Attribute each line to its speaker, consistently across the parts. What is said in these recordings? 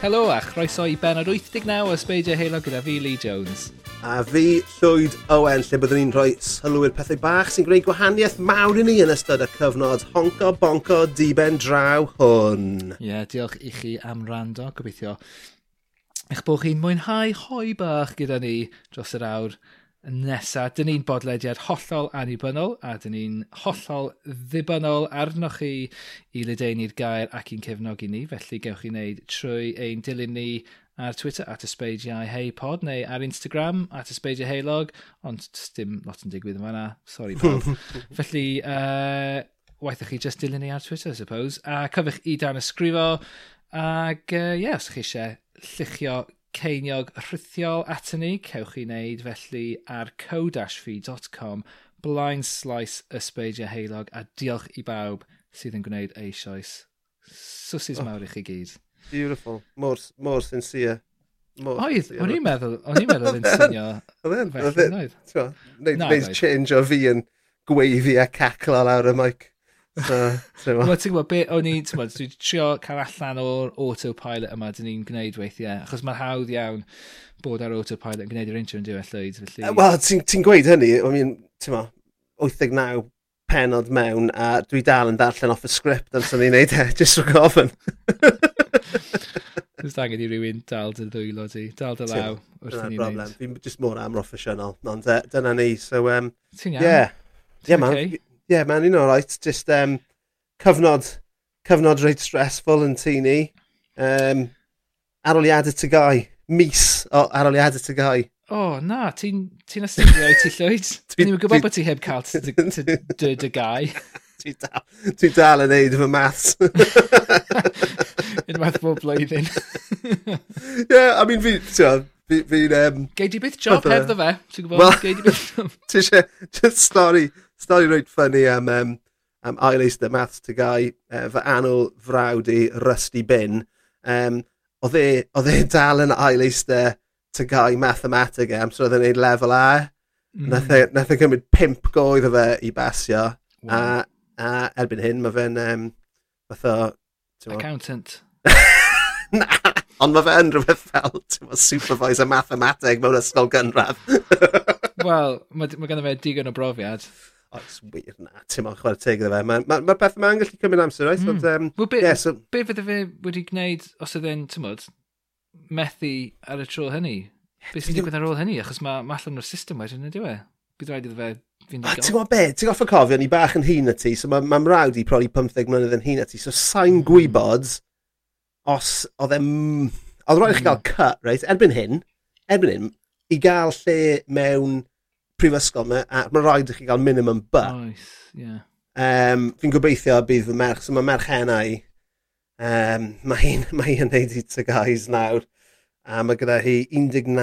Speaker 1: Helo a chroeso i benod 89 o Sbeidio Helo gyda fi, Lee Jones.
Speaker 2: A fi, Llwyd Owen, lle byddwn ni'n rhoi sylw i'r pethau bach sy'n gwneud gwahaniaeth mawr i ni yn ystod y cyfnod honco bonco diben draw hwn.
Speaker 1: Ie, yeah, diolch i chi am rando. Gobeithio eich bod chi'n mwynhau hoi bach gyda ni dros yr awr nesaf. Dyn ni'n bodlediad hollol annibynnol a dyn ni'n hollol ddibynnol arnoch chi i ledeini'r gair ac i'n cefnogi ni. Felly gewch chi wneud trwy ein dilyn ni ar Twitter at ysbeidiau hei pod neu ar Instagram at ysbeidiau heilog, ond dim lot yn digwydd yma na sori pawb. Felly, uh, waithach chi just dilyn ni ar Twitter, I suppose. A cyfych i dan ysgrifo, ac ie, uh, yeah, os chi eisiau lluchio ceiniog rhithiol atyn ni, cewch chi wneud felly ar co-fi.com blind slice ysbeidiau heilog a diolch i bawb sydd yn gwneud eisoes. Swsys oh. mawr i chi gyd.
Speaker 2: Beautiful. Mor, mor sincere.
Speaker 1: Mor Oedd, o'n i'n meddwl, o'n i'n meddwl yn synio.
Speaker 2: Oedd e'n, oedd change o fi yn gweiddi a caclo lawr y mic.
Speaker 1: So, Wel, ti'n gwybod, be o'n i'n, ti'n gwybod, dwi'n trio cael allan o'r autopilot yma dyn ni'n gwneud weithiau, achos mae'n hawdd iawn bod ar autopilot yn gwneud yr intro yn diwedd llwyd.
Speaker 2: Felly... Wel, ti'n ti gweud hynny, I mean, ti'n ma, 89 penod mewn a dwi dal yn darllen off y sgript ond sy'n ni'n neud e, jyst rwy'n gofyn.
Speaker 1: Ys angen i rywun dal dy ddwylo ti, dal dy law
Speaker 2: wrth i ni wneud. Fi'n just mor amroffesiynol, ond dyna ni. So, um,
Speaker 1: Ti'n iawn? Yeah.
Speaker 2: Yeah, man. Okay. Yeah, man, you know, right. Just um, cyfnod, cyfnod reit stressful yn tu ni. Um, aroliadau ty gai. Mis o aroliadau ty gai.
Speaker 1: O, oh, na, ti'n ti astudio i ti llwyd. Ni'n gwybod bod ti heb cael dy gai.
Speaker 2: Dwi dal, dwi dal yn neud fy maths.
Speaker 1: Unwaith bob blwyddyn.
Speaker 2: Ie, I mean, fi, ti'n fi'n... Fi, um,
Speaker 1: Gei di byth job hefyd fe, ti'n gwybod? Well, Gei di byth job.
Speaker 2: ti eisiau, just stori, stori reit ffynnu am, um, am ail eistedd maths ty gai, uh, fy anol frawd i Rusty Bin. Um, oedd e, dal yn ail eistedd ty gai mathematig e, am, so oedd e'n neud lefel A. Mm. Nath e, nath e cymryd pimp goedd o fe i basio. Wow. A A erbyn hyn, mae fe'n... Um, fath o...
Speaker 1: Accountant.
Speaker 2: na, ond mae fe yn rhywbeth fel supervisor mathemateg mewn ysgol gynradd.
Speaker 1: Wel, mae ma ganddo fe digon o brofiad.
Speaker 2: O, it's weird na, ti'n mo'n chwarae teg iddo fe. Mae'r ma, ma beth yma'n gallu cymryd amser, oes? Mm. But, um,
Speaker 1: well, be, yeah, so... be fydde fe wedi gwneud os oedd e'n, ti'n modd, methu ar y tro hynny? Beth sy'n digwydd ar ôl hynny? Achos mae ma allan o'r system wedyn, ydy we? Bydd rhaid iddo fe
Speaker 2: Ah, ti'n gwybod be? Ti'n goffa cofio, ni bach yn hun y ti, so mae ma mrawd i probably 15 mlynedd yn hun y ti, so sain mm. gwybod os oedd e'n... Oedd rhaid i chi gael mm. cut, reit? Erbyn hyn, erbyn hyn, i gael lle mewn prifysgol me, a mae rhaid i chi gael minimum bu.
Speaker 1: Oes, ie.
Speaker 2: Um, fi'n gobeithio bydd fy merch, so mae merch hennau, um, mae hi'n ma hi neud i tygais nawr, a mae gyda hi 19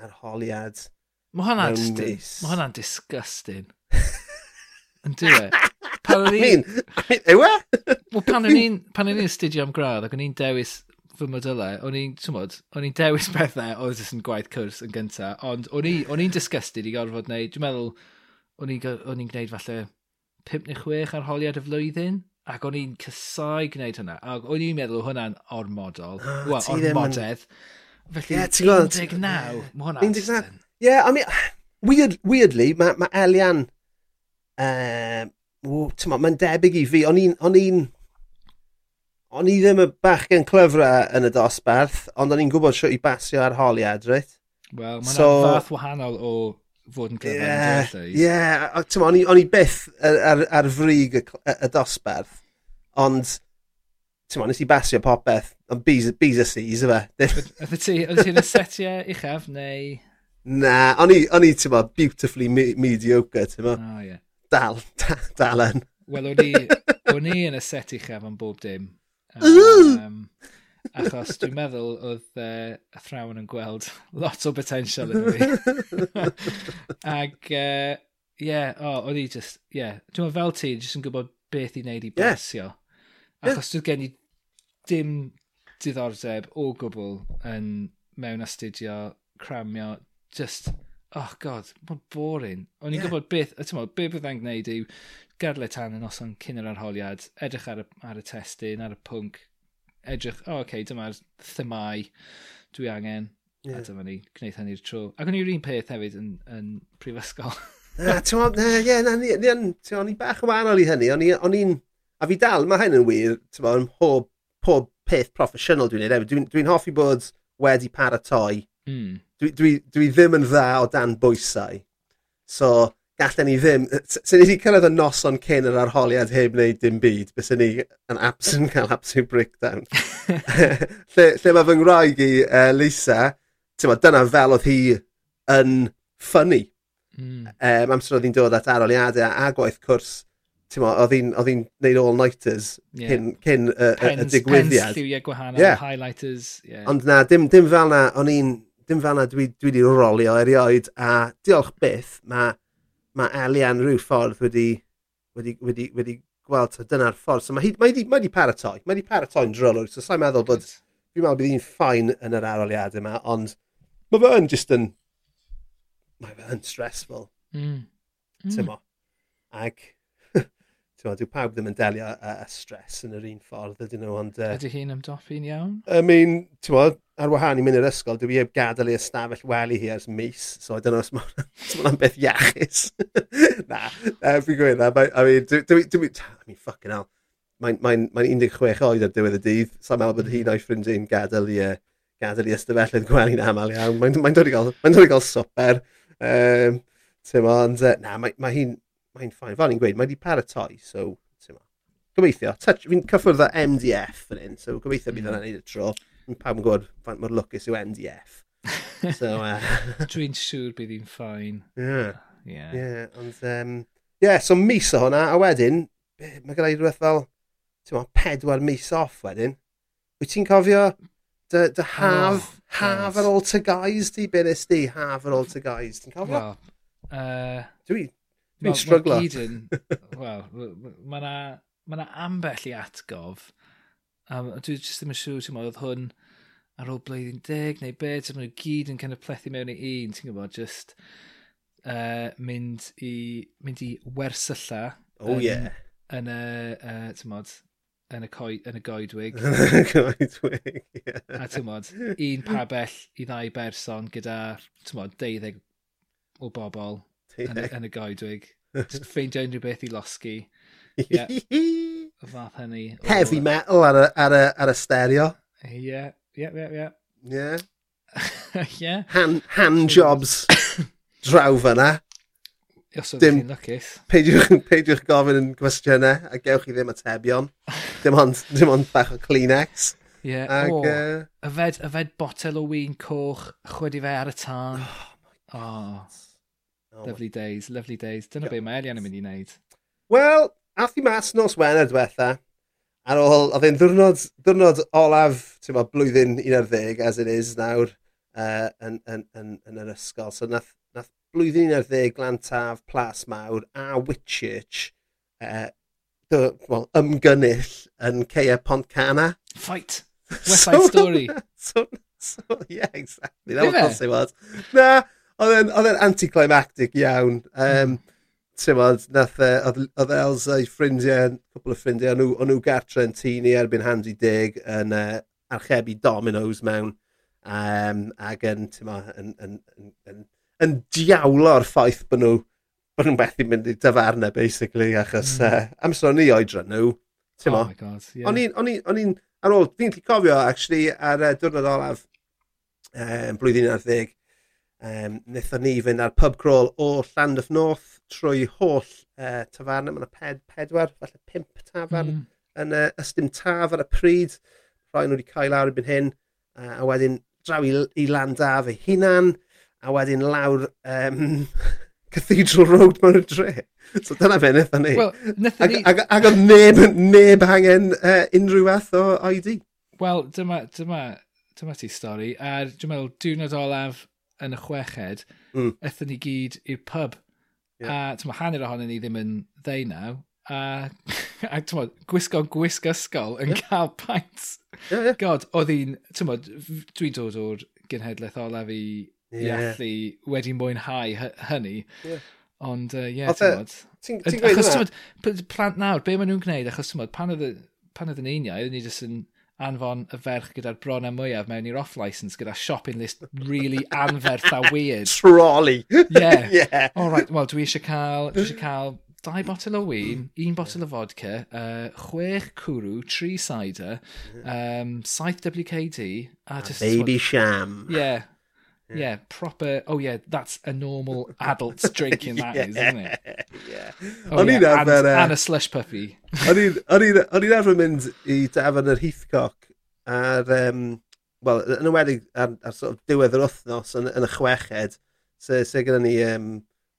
Speaker 2: ar holiad.
Speaker 1: Mae hwnna'n dis... hwnna disgusting. Yn dwi e? Pan o'n i'n...
Speaker 2: Ewe?
Speaker 1: Wel, pan o'n i'n pan studio am gradd ac o'n i'n dewis fy modylau, o'n i'n, twmod, o'n i'n dewis pethau oedd jyst yn gwaith cwrs yn gynta, ond o'n i'n disgusted i gorfod wneud, dwi'n meddwl, o'n i'n gwneud falle 5 neu 6 arholiad y flwyddyn, ac o'n i'n cysau gwneud hynna, ac o'n i'n meddwl hwnna'n ormodol, oh, wel, ormodedd. Felly, yeah, 19, mae hwnna'n...
Speaker 2: Yeah, I mean, weird, weirdly, mae ma Elian, ehm, uh, mae'n debyg i fi, o'n i'n, o'n i ddim y bachgen clyfra yn y dosbarth, ond o'n i'n gwybod sio i basio ar holiad, reit?
Speaker 1: Wel, mae'n so, fath wahanol o fod yn clyfra yeah,
Speaker 2: yn Ie, yeah, o'n i, byth ar, ar, ar frig y, y, dosbarth, ond ti'n nes i basio popeth, ond bys y seas, yfe?
Speaker 1: Ydy ti'n y setiau uchaf, neu...
Speaker 2: Na, o'n i, o'n i, ti'n ma, beautifully me mediocre, ti'n ma.
Speaker 1: Oh, yeah.
Speaker 2: Dal, da, dal yn.
Speaker 1: Wel, o'n i, o'n i yn y set uchaf am bob dim. Um, achos dwi'n meddwl oedd uh, athrawn yn gweld lot o potential yn fi. Ac, ie, uh, yeah, oh, o'n i just, ie. Yeah. Dwi'n meddwl fel ti, jyst yn gwybod beth i wneud i blesio. Yeah. Achos yeah. dwi'n gen i dim diddordeb o gwbl yn mewn astudio cramio just, oh god, mae'n boring. O'n i'n yeah. gwybod beth, ti'n modd, be byddai'n gwneud yw gadle tan yn noson cyn yr arholiad, edrych ar y, ar y testyn, ar y pwnc, edrych, o, oh, okay, dyma'r thymau dwi angen. Yeah. A dyma ni, gwneud hynny'r tro. Ac o'n i'r un peth hefyd yn, yn prifysgol.
Speaker 2: Ie, ie, o'n i bach yn wahanol i hynny. O'n i'n... A fi dal, mae hyn yn wir, ti'n bod, pob, pob peth proffesiynol dwi'n neud hefyd. Dwi'n dwi hoffi bod wedi paratoi Mm. Dwi, dwi, dwi ddim yn dda o dan bwysau. So, gallen ni ddim... Swn ni wedi cyrraedd y noson cyn yr arholiad heb wneud dim byd, bys ni yn absent cael absolute breakdown. lle, lle mae fy ngwraig i, uh, Lisa, ma, dyna fel oedd hi yn ffynnu. Mm. Um, amser oedd hi'n dod at arholiadau a gwaith cwrs, ma, oedd hi'n neud all-nighters yeah. cyn, cyn uh, pens, y digwyddiad.
Speaker 1: Pens lliwiau gwahanol, yeah. highlighters. Yeah.
Speaker 2: Ond na, dim, dim fel na, o'n i'n dim fel na dwi, dwi wedi rolio erioed a diolch byth mae ma Elian rhyw ffordd wedi, wedi, wedi, wedi gweld so dyna'r ffordd. So mae hi, mae hi, mae hi paratoi, mae hi paratoi'n drylwg, so sa'n meddwl bod fi'n meddwl bydd hi'n ffain yn yr aroliad yma, ond mae fe yn just yn, mae fe yn stressful. Mm. Mm. Tymo. Hmm. Ag Dyw pawb ddim yn delio â, â stres yn yr un ffordd ydyn nhw, ond... Uh,
Speaker 1: Ydy hi'n ymdoffi'n iawn?
Speaker 2: I mean, ti'n bod, ar wahân i mynd i'r ysgol, dwi heb gadael i ystafell wely hi ers mis, so I don't know os mae'n beth iachus. na, na, fi'n gwybod na. I mean, dwi, dwi, dwi, I mean, fucking hell. Mae'n mae, mae 16 oed ar diwedd y dydd, sa'n so meddwl bod hi'n o'i ffrindiau'n gadael i Uh, gadael i ystafellydd gwely'n aml iawn. Mae'n mae dod i gael, mae'n dod i gael swper. Um, Ti'n ond, uh, na, mae, mae hi'n mae'n ffain. Fel ni'n gweud, mae wedi paratoi, so... Gobeithio. Fi'n cyffwrdd â MDF yn un, so gobeithio bydd mm. yna'n neud y tro. Pam yn gwybod faint mor lwcus yw MDF.
Speaker 1: so, uh... Dwi'n siŵr bydd hi'n ffain.
Speaker 2: Ie. Ie. Ie, ond, um, yeah, so mis o hwnna, a wedyn, mae gyda i rhywbeth fel, ti'n ma, pedwar mis off wedyn. Wyt ti'n cofio dy, dy haf, oh, haf ar ôl ty gais di, be nes di, haf ar ôl ty gais, ti'n cofio? Well, uh... Dwi, Fi'n stryglo.
Speaker 1: Wel, mae yna ma ambell i atgof. Um, dwi jyst ddim yn siŵr, ti'n oedd hwn ar ôl blwyddyn deg neu beth, ti'n nhw gyd yn kind of plethu mewn i un, ti'n gwybod, just uh, mynd, i, mynd i wersylla.
Speaker 2: Oh, yn, yeah.
Speaker 1: Yn y, uh, ti'n modd, yn y, coi, yn y goedwig.
Speaker 2: Yn y goedwig,
Speaker 1: ie. A ti'n modd, un pabell i ddau berson gyda, ti'n modd, deuddeg o bobl yn, yn y goedwig. Just ffeindio unrhyw beth i losgi. Yeah. y fath hynny.
Speaker 2: Heavy metal ar y, ar y, ar y stereo.
Speaker 1: Ie, ie, ie, ie.
Speaker 2: Ie. Hand, hand jobs draw fyna.
Speaker 1: Os oedd chi'n lwcus.
Speaker 2: Peidiwch, peidiwch gofyn yn gwestiynau a gewch chi ddim atebion. dim ond, dim ond bach o Kleenex.
Speaker 1: Ie, yeah. Ag, oh, uh... yfed, yfed botel o wyn coch, chwedi fe ar y tân. Oh, my God. oh. Oh, lovely days, lovely days. Dyna yeah. be mae Elian yn mynd i wneud.
Speaker 2: Wel, ath i mas nos Wener diwetha. Ar ôl, oedd e'n ddwrnod, ddwrnod olaf, ti'n ma, blwyddyn 11, as it is nawr, uh, yn, yn, yn, yn, yr ysgol. So nath, nath blwyddyn 11, Glantaf, Plas Mawr a Whitchurch, uh, well, ymgynnill yn Ceia Pontcana.
Speaker 1: Fight! West Side so, Story.
Speaker 2: so, so, yeah, exactly. That was what it was. Na, Oedd e'n anticlimactic iawn. Um, Tymod, nath e, oedd Elsa i ffrindiau, cwpl o ffrindiau, o'n nhw, gartre yn tini erbyn hansi dig yn uh, archebu dominoes mewn um, ac yn, tyma, yn, yn, yn, yn, yn diawlo'r ffaith bod nhw bod nhw'n beth i mynd i dyfarnau, basically, achos mm. uh, amser o'n i oedran nhw.
Speaker 1: Oh my god, yeah.
Speaker 2: O'n i'n, ar ôl, fi'n cofio, actually, ar uh, diwrnod olaf um, blwyddyn ar ddeg, Um, wnaethon ni fynd ar pub crawl o Llandoff North trwy holl uh, tafarn. Mae yna ped, pedwar, falle pimp tafarn mm. yn uh, ystym taf ar y pryd. Rhoi nhw wedi cael lawr erbyn hyn. Uh, a wedyn draw i, i Landaf ei hunan. A wedyn lawr um, Cathedral Road mewn y dre. So dyna fe wnaethon ni. Well, ag, ni... ag, ag oedd neb, neb angen uh, unrhyw fath o ID.
Speaker 1: Wel, dyma, dyma, dyma ti stori. A dwi'n meddwl, diwrnod olaf yn y chweched,
Speaker 2: mm.
Speaker 1: ethyn ni gyd i'r pub.
Speaker 2: Yeah.
Speaker 1: A tyma, hanner ohonyn ni ddim yn ddeunaw, a, a tyma, gwisgo gwisg ysgol yn yeah. cael paint.
Speaker 2: Yeah, yeah.
Speaker 1: God, oedd hi'n, tyma, dwi'n dod o'r gynhedlaeth olaf i yeah. iallu wedi mwynhau hynny.
Speaker 2: Yeah.
Speaker 1: Ond, ie,
Speaker 2: uh,
Speaker 1: yeah,
Speaker 2: ti'n gweud?
Speaker 1: Achos, tyma, plant nawr, be maen nhw'n gwneud? Achos, tyma, pan oedd pan oedd yn uniau, oedden ni jyst yn anfon y ferch gyda'r a mwyaf mewn i'r off-licence gyda shopping list really anferth a weird.
Speaker 2: Trolley!
Speaker 1: Yeah.
Speaker 2: yeah.
Speaker 1: All right, well, dwi eisiau cael, dwi eisiau cael dau botel o win, un botel o vodka, uh, chwech cwrw, tri cider, um, saith WKD. A, a just,
Speaker 2: baby what, sham.
Speaker 1: Yeah, Yeah. proper. Oh yeah, that's a normal adult's drinking that yeah. is, isn't it?
Speaker 2: Yeah.
Speaker 1: Oh,
Speaker 2: o'n i'n
Speaker 1: yeah,
Speaker 2: arfer...
Speaker 1: And, uh, a slush puppy.
Speaker 2: o'n i'n arfer mynd i dafod yr Heathcock ar, um, well, yn ymwedig ar, ar sort of diwedd yr wythnos yn, yn y chweched, so, so gyda ni um,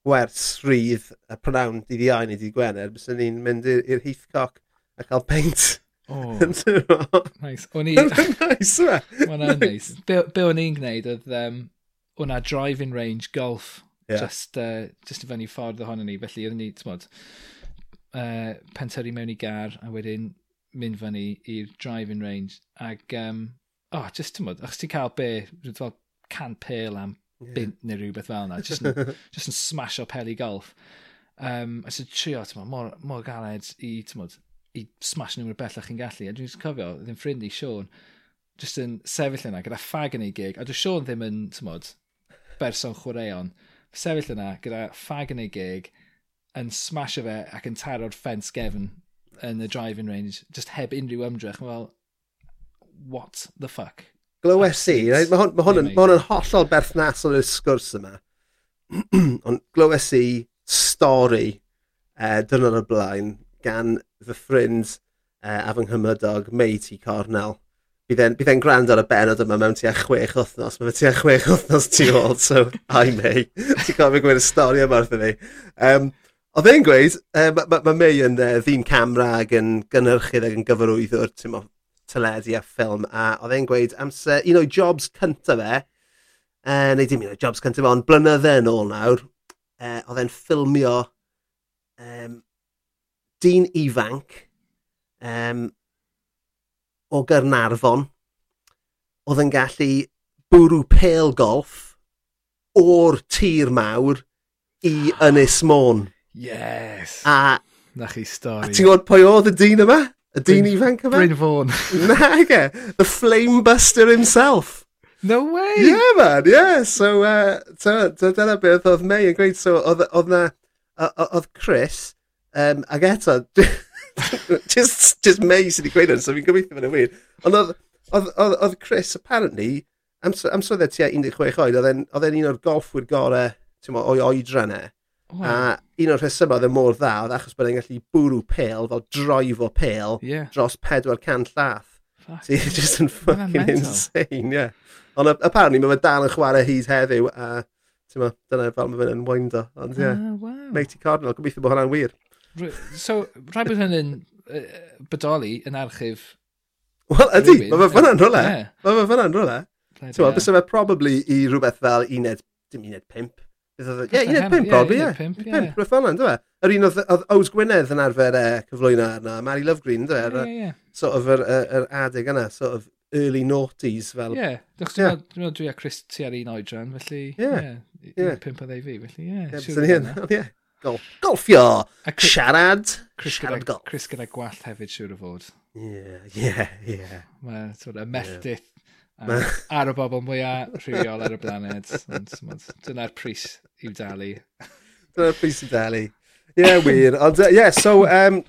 Speaker 2: gwers rydd a prynawn dydd iau neu dydd Gwener, bys ni'n mynd i'r Heathcock a cael peint.
Speaker 1: Oh.
Speaker 2: nice.
Speaker 1: O'n i...
Speaker 2: nice, yma.
Speaker 1: Mae'n nice. Be, be o'n i'n gwneud oedd... Um, hwnna driving range golf
Speaker 2: yeah.
Speaker 1: just, uh, just i fyny ffordd ohono ni. Felly oedden ni, tmod, uh, pentyrru mewn i gar a wedyn mynd fyny i'r driving range. Ac, um, oh, just tmod, achos ti'n cael be, fel can pêl am yeah. bint neu rhywbeth fel yna, just yn, just yn smash o peli golf. Um, a sy'n trio, tmod, mor, mor galed i, tmod, i smash nhw'n bellach chi'n gallu. A dwi'n cofio, ddim ffrind i Sean, just yn sefyll yna gyda ffag yn ei gig, a dwi'n Sean ddim yn, tmod, berson chwaraeon, sefyll yna gyda ffag yn ei gig, yn smasho fe ac yn taro'r ffens gefn yn y driving range, just heb unrhyw ymdrech, well, what the fuck?
Speaker 2: Glywes i, right? mae hwn, ma hwn, ma hwn yn hollol berthnasol i'r sgwrs yma, ond glywes i stori eh, uh, dyn o'r blaen gan fy ffrind uh, eh, a fy nghymydog Meiti Cornel bydd e'n bydd e'n gwrando ar y benod yma mewn tua chwech wythnos. Mae fe tua chwech wythnos tu ôl, so ai may. Ti'n cofio gwneud y stori yma wrtho fi. Um, Oedd e'n gweud, uh, mae ma, ma May yn uh, ddyn camera ac yn gynnyrchydd ac yn gyfarwyddwr teledu a ffilm, a oedd e'n gweud amser un o'i jobs cyntaf e, uh, neu dim un o'i jobs cyntaf ond blynydde yn ôl nawr, uh, oedd e'n ffilmio um, dyn ifanc um, o Gernarfon oedd yn gallu bwrw pêl golf o'r tir mawr i Ynys Môn.
Speaker 1: Yes!
Speaker 2: A...
Speaker 1: Na chi stori.
Speaker 2: A ti'n gwybod pwy oedd y dyn yma? Y dyn ifanc yma?
Speaker 1: Bryn Fawn.
Speaker 2: Na, ge. The Flamebuster himself.
Speaker 1: No way!
Speaker 2: Yeah, man, yeah. So, uh, dyna beth oedd May yn gweud. So, oedd na... Oedd Chris... Um, ag eto, just, just me sydd wedi gweud hwn, so fi'n gobeithio fan y wir. Ond oedd oedd, oedd, oedd Chris, apparently, amser am oedd e tua 16 oed, oedd e'n un o'r golfwyr gorau mo, o'i oedran e.
Speaker 1: Wow.
Speaker 2: A un o'r rhesymau oedd e mor dda, oedd achos bod e'n gallu bwrw pêl, fel droifo pêl,
Speaker 1: yeah.
Speaker 2: dros 400 llath.
Speaker 1: So
Speaker 2: you're just yn fucking insane, yeah. Ond apparently mae fe dal yn chwarae hyd heddiw, a dyna fel mae fe'n yn wyndo. Ond ie,
Speaker 1: yeah. uh, wow.
Speaker 2: Matey Cardinal, gobeithio bod hwnna'n wir.
Speaker 1: So, rhaid bod hynny'n uh, bodoli yn archif...
Speaker 2: Wel, ydy, mae fe fyna'n
Speaker 1: rola.
Speaker 2: Mae fe fyna'n
Speaker 1: rola.
Speaker 2: Ti'n bys yma probably i rhywbeth fel uned, dim uned pimp. Ie, uned pimp, probably, ie. Pimp, rhywbeth fel yna, dwi'n e? Yr un oedd Ows Gwynedd yn arfer e, cyflwyno arna, Mary Love Green, dwi'n
Speaker 1: e? Ie, ie.
Speaker 2: Sort of yr adeg yna, sort of early noughties fel...
Speaker 1: Ie, dwi'n meddwl dwi a Chris ti ar un oedran, felly...
Speaker 2: Ie,
Speaker 1: ie. Pimp a ddeu fi, felly ie.
Speaker 2: Ie, Golf, golfio!
Speaker 1: A Chris,
Speaker 2: siarad!
Speaker 1: Chris
Speaker 2: siarad
Speaker 1: gyda,
Speaker 2: golf.
Speaker 1: Chris gyda gwallt hefyd siŵr o fod.
Speaker 2: Ie, ie, ie.
Speaker 1: Mae, ti'n y
Speaker 2: melltith
Speaker 1: yeah. ar y bobl mwyaf rhywiol ar y blaned. Dyna'r pris i'w dalu.
Speaker 2: Dyna'r pris i'w dalu. Ie, yeah, wir. Ond, ie, yeah, so, um,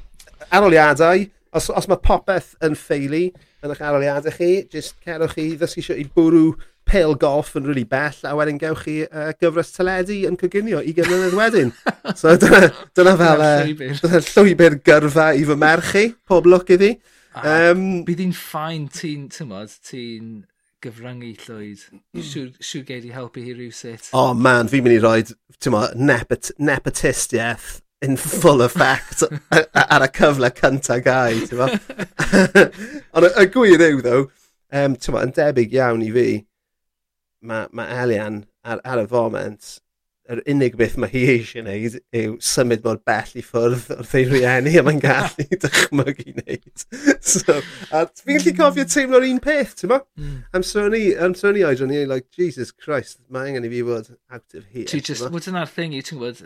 Speaker 2: aroliadau, Os, os mae popeth yn ffeili yn eich aroliadau chi, jyst cerwch chi ddysgu i bwrw pil golf yn rili really bell, a wedyn gewch chi uh, gyfres teledu yn coginio i gynnydd wedyn. so dyna, dyna fel uh, dyna llwybr gyrfa i fy merch chi, pob lwc iddi. Um,
Speaker 1: Bydd hi'n ffain ti'n, tymod, ti'n gyfryngu llwyd. Hmm. Siw, siw gei di helpu hi rhywsut.
Speaker 2: Oh, man, fi'n mynd i roi, ti'n mo, nepot, nepotistiaeth in full effect ar y cyfle cynta gau, ti'n ma? Ond y gwir yw, ddo, um, ti'n ma, yn debyg iawn i fi, mae ma Elian ar, ar y foment yr unig beth mae hi eisiau gwneud yw symud mor bell i ffwrdd wrth ei rieni a mae'n gallu dychmygu wneud. so, a fi'n gallu cofio teimlo'r un peth, ti'n mo? Mm. Am i, am sôn i oedron ni, like, Jesus Christ, mae angen i fi fod out of here.
Speaker 1: Ti just, wel dyna'r thing i, ti'n gwybod,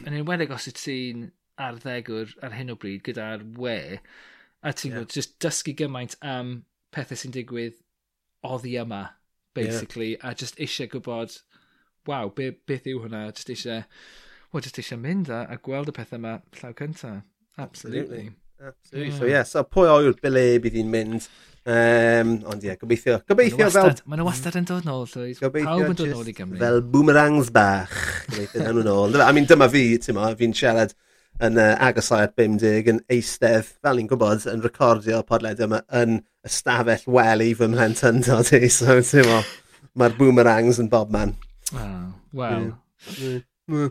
Speaker 1: yn enwedig os wyt ti'n arddegwr ar hyn o bryd gyda'r we, a ti'n yeah. gwybod, just dysgu gymaint am pethau sy'n digwydd oddi yma, basically, yeah. a just eisiau gwybod waw, be, beth yw hwnna? Just eisiau, well, just eisiau mynd a, a gweld y pethau yma llaw cyntaf. Absolutely.
Speaker 2: Absolutely. Yeah. So, yeah, so pwy o'r bile bydd hi'n mynd. Um, ond ie, yeah, gobeithio. Gobeithio fel...
Speaker 1: Mae nhw wastad yn dod nôl, Llywys. Pawb yn dod nôl i Gymru.
Speaker 2: Fel boomerangs bach. Gobeithio nhw'n nôl. I mean, dyma fi, ti'n ma, fi'n siarad yn uh, agosau at 50 yn eistedd, fel ni'n gwybod, yn recordio podled yma yn ystafell wely fy mhlentyn i. So, ti'n mo, mae'r boomerangs yn bob man.
Speaker 1: Oh, wel.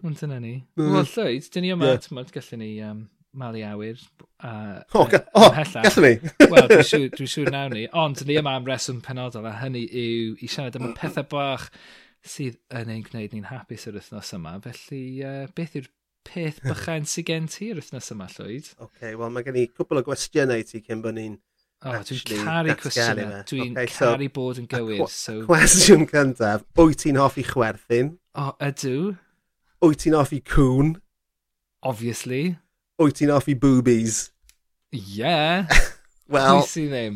Speaker 1: Ond dyna ni. Wel, llwyd, dyn ni yma, yeah. tymod, gallwn ni um, malu awyr. Uh,
Speaker 2: o, oh, oh gallwn ni?
Speaker 1: Wel, dwi'n siŵr, dwi siŵr nawn ni. Ond dyn ni yma am reswm penodol, a hynny yw i siarad am y pethau bach sydd yn ein gwneud ni'n hapus yr wythnos yma. Felly, uh, beth yw'r peth bychain sydd gen ti yr wythnos yma, Llwyd?
Speaker 2: Oce, okay, wel, mae gen i cwbl o gwestiynau ti cyn bod ni'n
Speaker 1: Oh, dwi'n caru cwestiynau. Dwi'n okay, caru so, bod yn gywir. So...
Speaker 2: Cwestiwn cyntaf, wyt ti'n hoffi chwerthin?
Speaker 1: O, oh, ydw.
Speaker 2: Wyt ti'n hoffi cwn?
Speaker 1: Obviously.
Speaker 2: Wyt ti'n hoffi boobies?
Speaker 1: Yeah.
Speaker 2: Wel,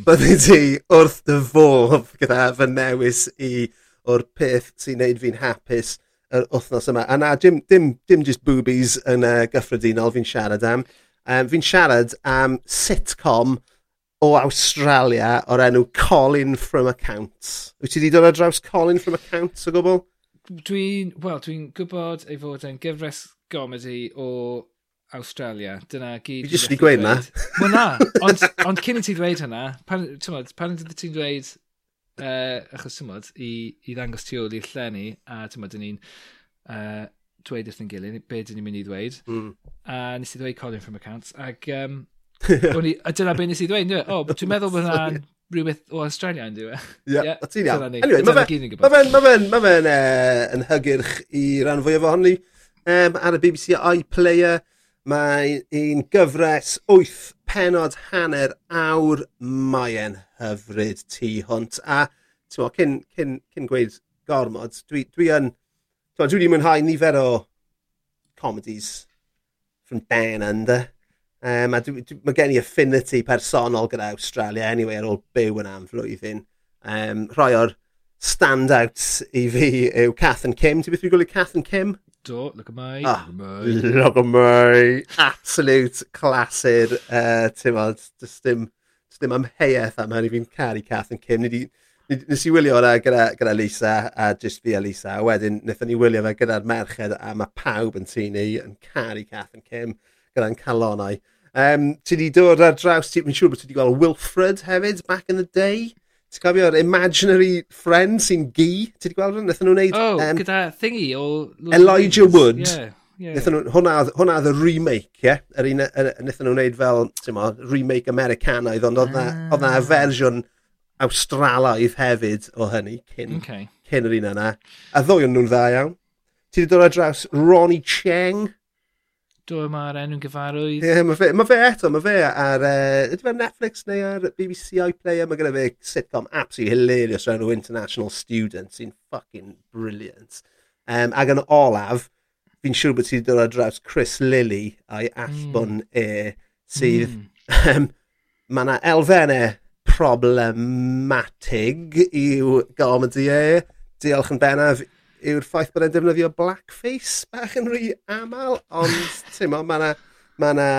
Speaker 2: byddi ti wrth dy fodd gyda fy newis i o'r peth sy'n neud fi'n hapus yr wythnos yma. A na, dim, dim, dim just boobies yn uh, gyffredinol fi'n siarad am. Um, fi'n siarad am sitcom o Australia o'r enw Colin from Accounts. Wyt ti wedi dod ar draws Colin from Accounts o gwbl?
Speaker 1: Dwi'n, wel, dwi'n gwybod ei fod yn gyfres gomedi o Australia. Dyna gyd...
Speaker 2: Fi jyst wedi gweud na.
Speaker 1: Wel na, ond, ond cyn i ti dweud hynna, pan, tymod, pan ydych ti'n dweud, uh, achos tymod, i, i ddangos tu ôl i'r llenni, a tymod, dyn ni'n uh, dweud wrth yn gilydd, be dyn ni'n mynd i ddweud, mm. a nes i ddweud Colin from Accounts, ac um, i, a dyna beth nes i ddweud, e? O, oh, dwi'n meddwl bod hwnna'n rhywbeth o Australia yn dwi'n e?
Speaker 2: Ie, a ti'n iawn. Anyway, mae fe'n ma fe, ma ma uh, e, yn hygyrch i ran fwy o ohoni um, ar y BBC iPlayer. Mae un gyfres 8 penod hanner awr. maen hyfryd tu hwnt. A ti'n cyn, cyn, cyn gweud gormod, dwi, dwi yn... Dwi wedi mwynhau nifer o comedies from Dan Under. Um, a mae gen i affinity personol gyda Australia anyway ar ôl byw yna am flwyddyn. Um, rhai o'r standouts i fi yw Cath and Kim. Ti'n beth fi'n gwylio Cath and Kim?
Speaker 1: Do, look at my.
Speaker 2: Oh, look at my. Absolute clasur. Uh, Ti'n bod, dys dim, dys dim amheuaeth am hynny fi'n caru Cath and Kim. Nid i, nes i wylio hwnna gyda, gyda Lisa a just fi a Lisa. A wedyn, wnaethon ni wylio fe gyda'r merched a mae pawb yn tu ni yn caru Cath and Kim gyda'n calonau. Um, ti wedi dod ar draws, ti'n siŵr bod ti wedi gweld Wilfred hefyd, back in the day. Ti'n cofio'r imaginary friend sy'n gi? Ti wedi gweld hwnna? Nethon nhw'n neud...
Speaker 1: Oh, um, gyda thingy o...
Speaker 2: Elijah things. Wood. Yeah. Yeah. Nethon nhw, hwnna, hwnna oedd y remake, ie? Yeah? Yr un, nethon nhw'n neud fel, ti'n mo, remake Americanaidd, ond oedd ah. na fersiwn Australaidd hefyd o hynny, cyn, okay. cyn yr un yna. A ddwy o'n nhw'n dda iawn. Ti wedi dod ar draws Ronnie Cheng?
Speaker 1: dwi'n yma ar enw gyfarwydd.
Speaker 2: Ie, yeah, mae fe, ma fe eto, mae fe ar, uh, ydy fe Netflix neu ar BBC iPlayer, mae gyda fe sitcom absolutely hilarious o'r International Student sy'n fucking brilliant. Um, ac yn olaf, fi'n siŵr bod ti'n dod ar draws Chris Lilly a'i allbwn mm. e, sydd... Mm. Um, mae yna elfennau problematig i'w gomedi e. Diolch yn bennaf yw'r ffaith bod e'n defnyddio blackface bach yn rhy aml, ond ti'n mo, mae yna... Mae yna...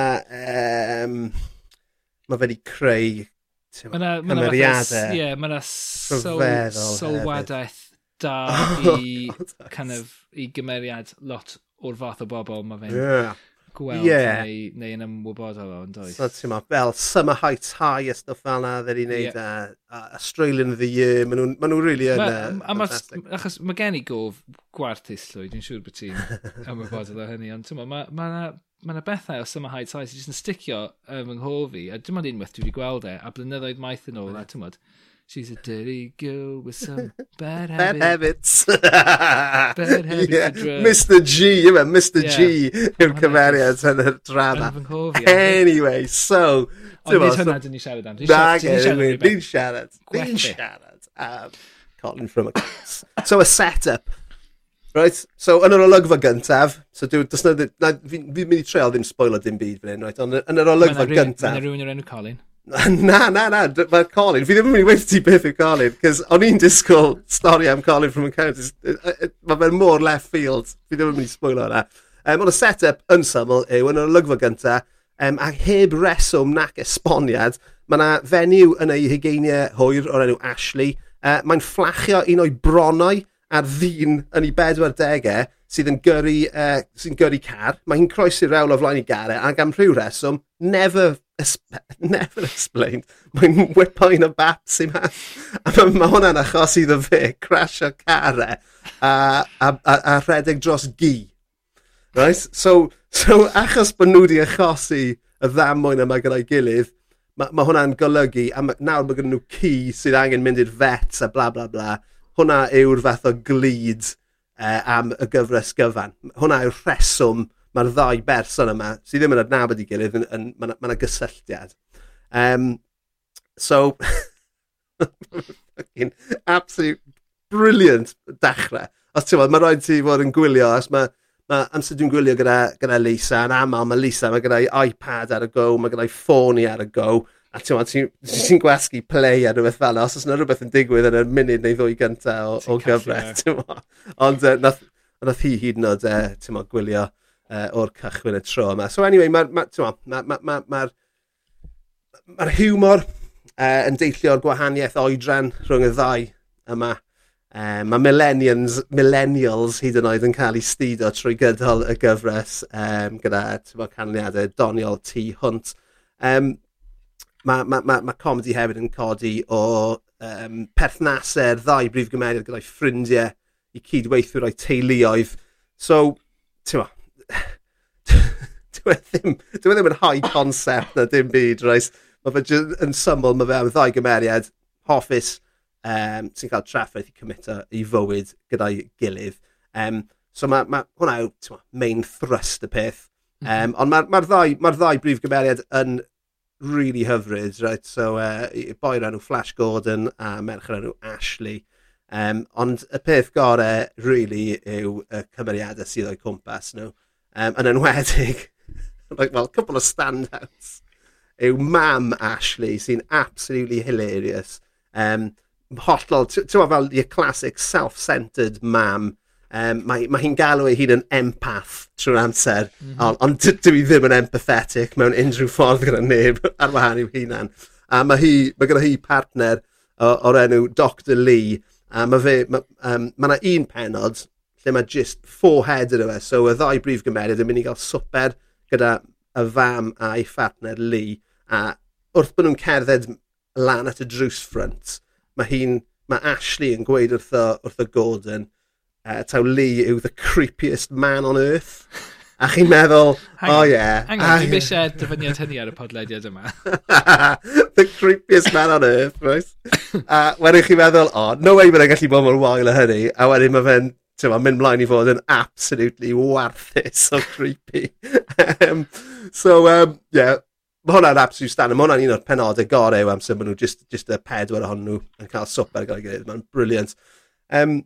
Speaker 2: Um, mae fe wedi creu cymeriadau.
Speaker 1: Ie, mae yna sylwadaeth da oh, i, kind of, i gymeriad lot o'r fath o bobl mae fe'n yeah gweld yeah. neu, neu yn ymwybodol o, ond oes.
Speaker 2: So, ti'n ma, fel Summer Heights High a stuff fel na, ddyn ni'n neud yeah. a, a Australian of the Year, maen nhw'n ma nhw really yn
Speaker 1: fantastic. Achos mae gen i gof gwarthus llwy, dwi'n siŵr bod ti'n ymwybodol o hynny, ond ti'n ma, mae ma, na, ma na bethau o Summer Heights High sy'n sticio ym um, yng nghof fi, a dim ond unwaith dwi wedi gweld e, a blynyddoedd maith yn ôl, yeah. a ti'n She's a dirty girl with some bad habits.
Speaker 2: bad
Speaker 1: habits. bad habits
Speaker 2: yeah. Mr G, yma, Mr
Speaker 1: yeah.
Speaker 2: G yw'r cymeriad yn y drama. Anyway, so...
Speaker 1: Ond nid hwnna dyn ni siarad am.
Speaker 2: Ni'n siarad. Ni'n siarad. Um, Colin from a So a setup. Right, so yn yr olygfa gyntaf, so dwi'n na, fi'n mynd i treol ddim spoiler dim byd fan hyn, right, ond yn yr olygfa gyntaf...
Speaker 1: Mae rhywun o'r enw Colin.
Speaker 2: na, na, na, mae Colin, fi ddim yn mynd i weithio ti beth yw Colin, cos o'n i'n disgwyl stori am Colin from Encounters, mae fe'n môr left field, fi ddim yn mynd i sbwylio hwnna. Um, ond y set-up yn syml yw yn yr olygfa gynta, um, a heb reswm nac esboniad, mae yna fenyw yn ei hugeiniau hwyr o'r enw Ashley, uh, mae'n fflachio un o'i bronau a'r ddyn yn ei bedwardegau sydd yn gyrru, uh, sy'n gyrru car. Mae hi'n croesi'r rewl o flaen i garau ac am rhyw reswm, never never explained, mae'n wipain o baps i ma. A mae hwnna'n achos iddo fe crasio carau, a, a, a, a rhedeg dros gi. Right? So, so achos bod nhw wedi achosi y ddamwain yma gyda'i gilydd, mae ma hwnna'n golygu, a ma, nawr mae gen nhw ci sydd angen mynd i'r vet a bla bla bla. Hwnna yw'r fath o glid uh, am y gyfres gyfan. Hwnna yw'r rheswm mae'r ddau berson yma sydd ddim yn adnabod i gilydd, yn, yn, mae yna gysylltiad. Um, so, fucking absolute brilliant dechrau. Os ti'n mae rhaid ti fod yn gwylio, os mae ma amser dwi'n gwylio gyda, gyda Lisa, yn aml mae Lisa, mae gyda'i iPad ar y go, mae gyda'i ffôn i ar y go, a ti'n meddwl, ti'n ti gwasgu play a rhywbeth fel os oes yna rhywbeth yn digwydd yn y munud neu ddwy gyntaf o, o gyfres, ti'n meddwl. Ond uh, nath, nath hi hyd yn oed, uh, ti'n meddwl, gwylio uh, o'r cychwyn y tro yma. So anyway, mae'r ma, ma, ma, ma, ma, ma ma hiwmor uh, yn deillio'r gwahaniaeth oedran rhwng y ddau yma. Uh, mae millennials, millennials hyd yn oed yn cael ei studio trwy gydol y gyfres um, gyda tyfo, canlyniadau doniol tu hwnt. Um, mae ma, ma, ma comedi hefyd yn codi o um, perthnasau'r ddau brif gymeriad gyda'i ffrindiau i cydweithio o'i teuluoedd. So, ti'n ma, Dwi e ddim, dwi e ddim yn high concept na dim byd, reis. Mae fe yn syml, mae fe am ddau gymeriad hoffus um, sy'n cael traffaith i cymito i fywyd gyda'i gilydd. Um, so mae ma, hwnna yw ma, main thrust y peth. Um, mm -hmm. Ond mae'r ma, ma ddau, ma ddau brif gymeriad yn really hyfryd, right? So, uh, boi o'r enw Flash Gordon a merch o'r enw Ashley. Um, ond y peth gorau, really, yw y cymeriadau sydd o'i cwmpas nhw. No? um, yn enwedig, like, well, couple of standouts, yw mam Ashley sy'n absolutely hilarious. Um, hollol, ti'n fel your classic self-centered mam. Um, mae mae hi'n galw ei hun yn empath trwy'r amser, mm -hmm. ond dwi ddim yn empathetic mewn unrhyw ffordd gyda neb ar wahan i'w hunan. A mae, hi, mae gyda hi partner o'r enw Dr Lee, a mae fe, mae um, ma un penod lle mae just four head yn yma. So y ddau brif gymeriad yn mynd i gael swper gyda y fam a'i ffatner Lee. A wrth bod nhw'n cerdded lan at y drws ffrant, mae hi'n, mae Ashley yn gweud wrth o, wrth o Gordon, uh, taw Lee yw the creepiest man on earth. A chi'n meddwl,
Speaker 1: hang,
Speaker 2: oh yeah.
Speaker 1: Hang on, dwi'n
Speaker 2: ddim
Speaker 1: eisiau dyfyniad hynny ar y podlediad yma.
Speaker 2: the creepiest man on earth, right? a wedyn chi'n meddwl, oh, no way bod gallu bod mor wael o hynny. A wedyn mae fe'n ti'n ma, mynd mlaen i fod yn absolutely warthus o creepy. um, so, um, yeah, mae hwnna'n absolute stan. Mae hwnna'n un o'r penodau gorau yw amser maen nhw just, just y pedwar ohonyn nhw yn cael swper gael ei gilydd. Mae'n briliant. Um,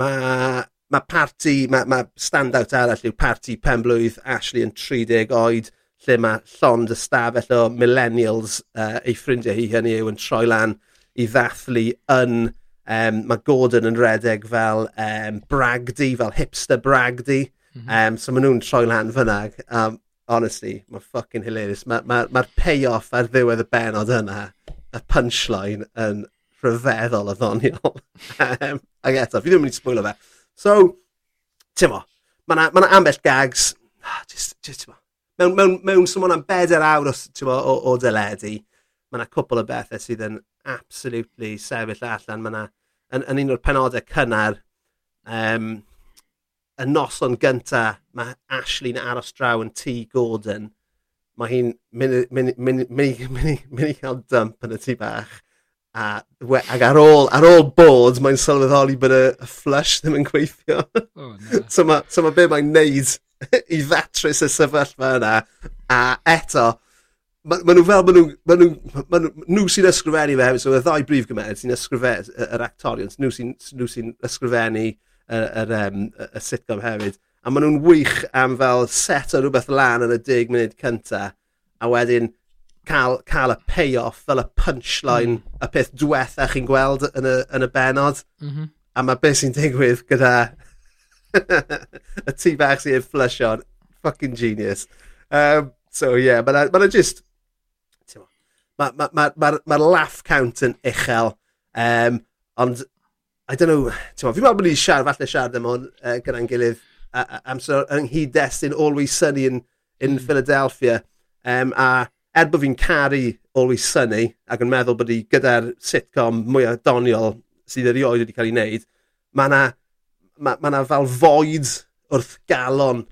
Speaker 2: mae ma parti, mae ma stand-out arall yw parti penblwydd Ashley yn 30 oed lle mae llond ystafell o millennials uh, ei ffrindiau hi hynny yw yn troi lan i ddathlu yn Um, mae Gordon yn redeg fel um, bragdi, fel hipster bragdi. Mm -hmm. um, so maen nhw'n troi lan fyna. Um, honestly, mae'n fucking hilarious. Mae'r ma, ma, ma payoff ar ddiwedd y benod yna, y punchline yn rhyfeddol o ddoniol. um, ac eto, fi ddim yn mynd i sbwylio fe. So, ti'n mo, mae yna ma ambell gags, ah, just, just, ti'n mo, mewn, mewn, mewn symud am bedair awr o, mo, o, o deledu, mae yna cwpl o bethau sydd yn absolutely sefyll allan. Mae yna yn, yn un o'r penodau cynnar, um, y noson gynta, mae Ashley'n aros draw yn tŷ Gordon, mae hi'n mynd i cael dump yn y tŷ bach. A, we, ac ar ôl, ar ôl bod, mae'n sylweddoli bod y, y flush ddim yn gweithio.
Speaker 1: Oh, no.
Speaker 2: so mae so ma be mae'n neud i ddatrys y sefyllfa yna. A eto, Mae ma nhw fel, mae nhw, ma nhw, ma nhw, nhw sy'n ysgrifennu fe, so y ddau brif gymeriad sy'n ysgrifennu, yr actorion, nhw sy'n sy ysgrifennu y, yr, um, y sitcom hefyd. A maen nhw'n wych am fel set o rhywbeth lan yn y 10 munud cynta, a wedyn cael, cael y payoff fel y punchline, mm. y peth diwetha chi'n gweld yn y, yn y benod.
Speaker 1: Mm -hmm.
Speaker 2: A mae beth sy'n digwydd gyda y tu bach sy'n flusho'n fucking genius. Um, so yeah, mae'n ma just, mae'r ma, ma, ma, ma, laugh count yn uchel. Um, ond, I don't know, fi'n meddwl bod ni'n siarad, falle siarad am hwn uh, gyda'n gilydd amser yng Nghydestun Always Sunny in, in mm. Philadelphia. Um, a er bod fi'n caru Always Sunny ac yn meddwl bod i gyda'r sitcom mwyaf doniol sydd erioed wedi cael ei wneud, mae yna ma, ma fel foed wrth galon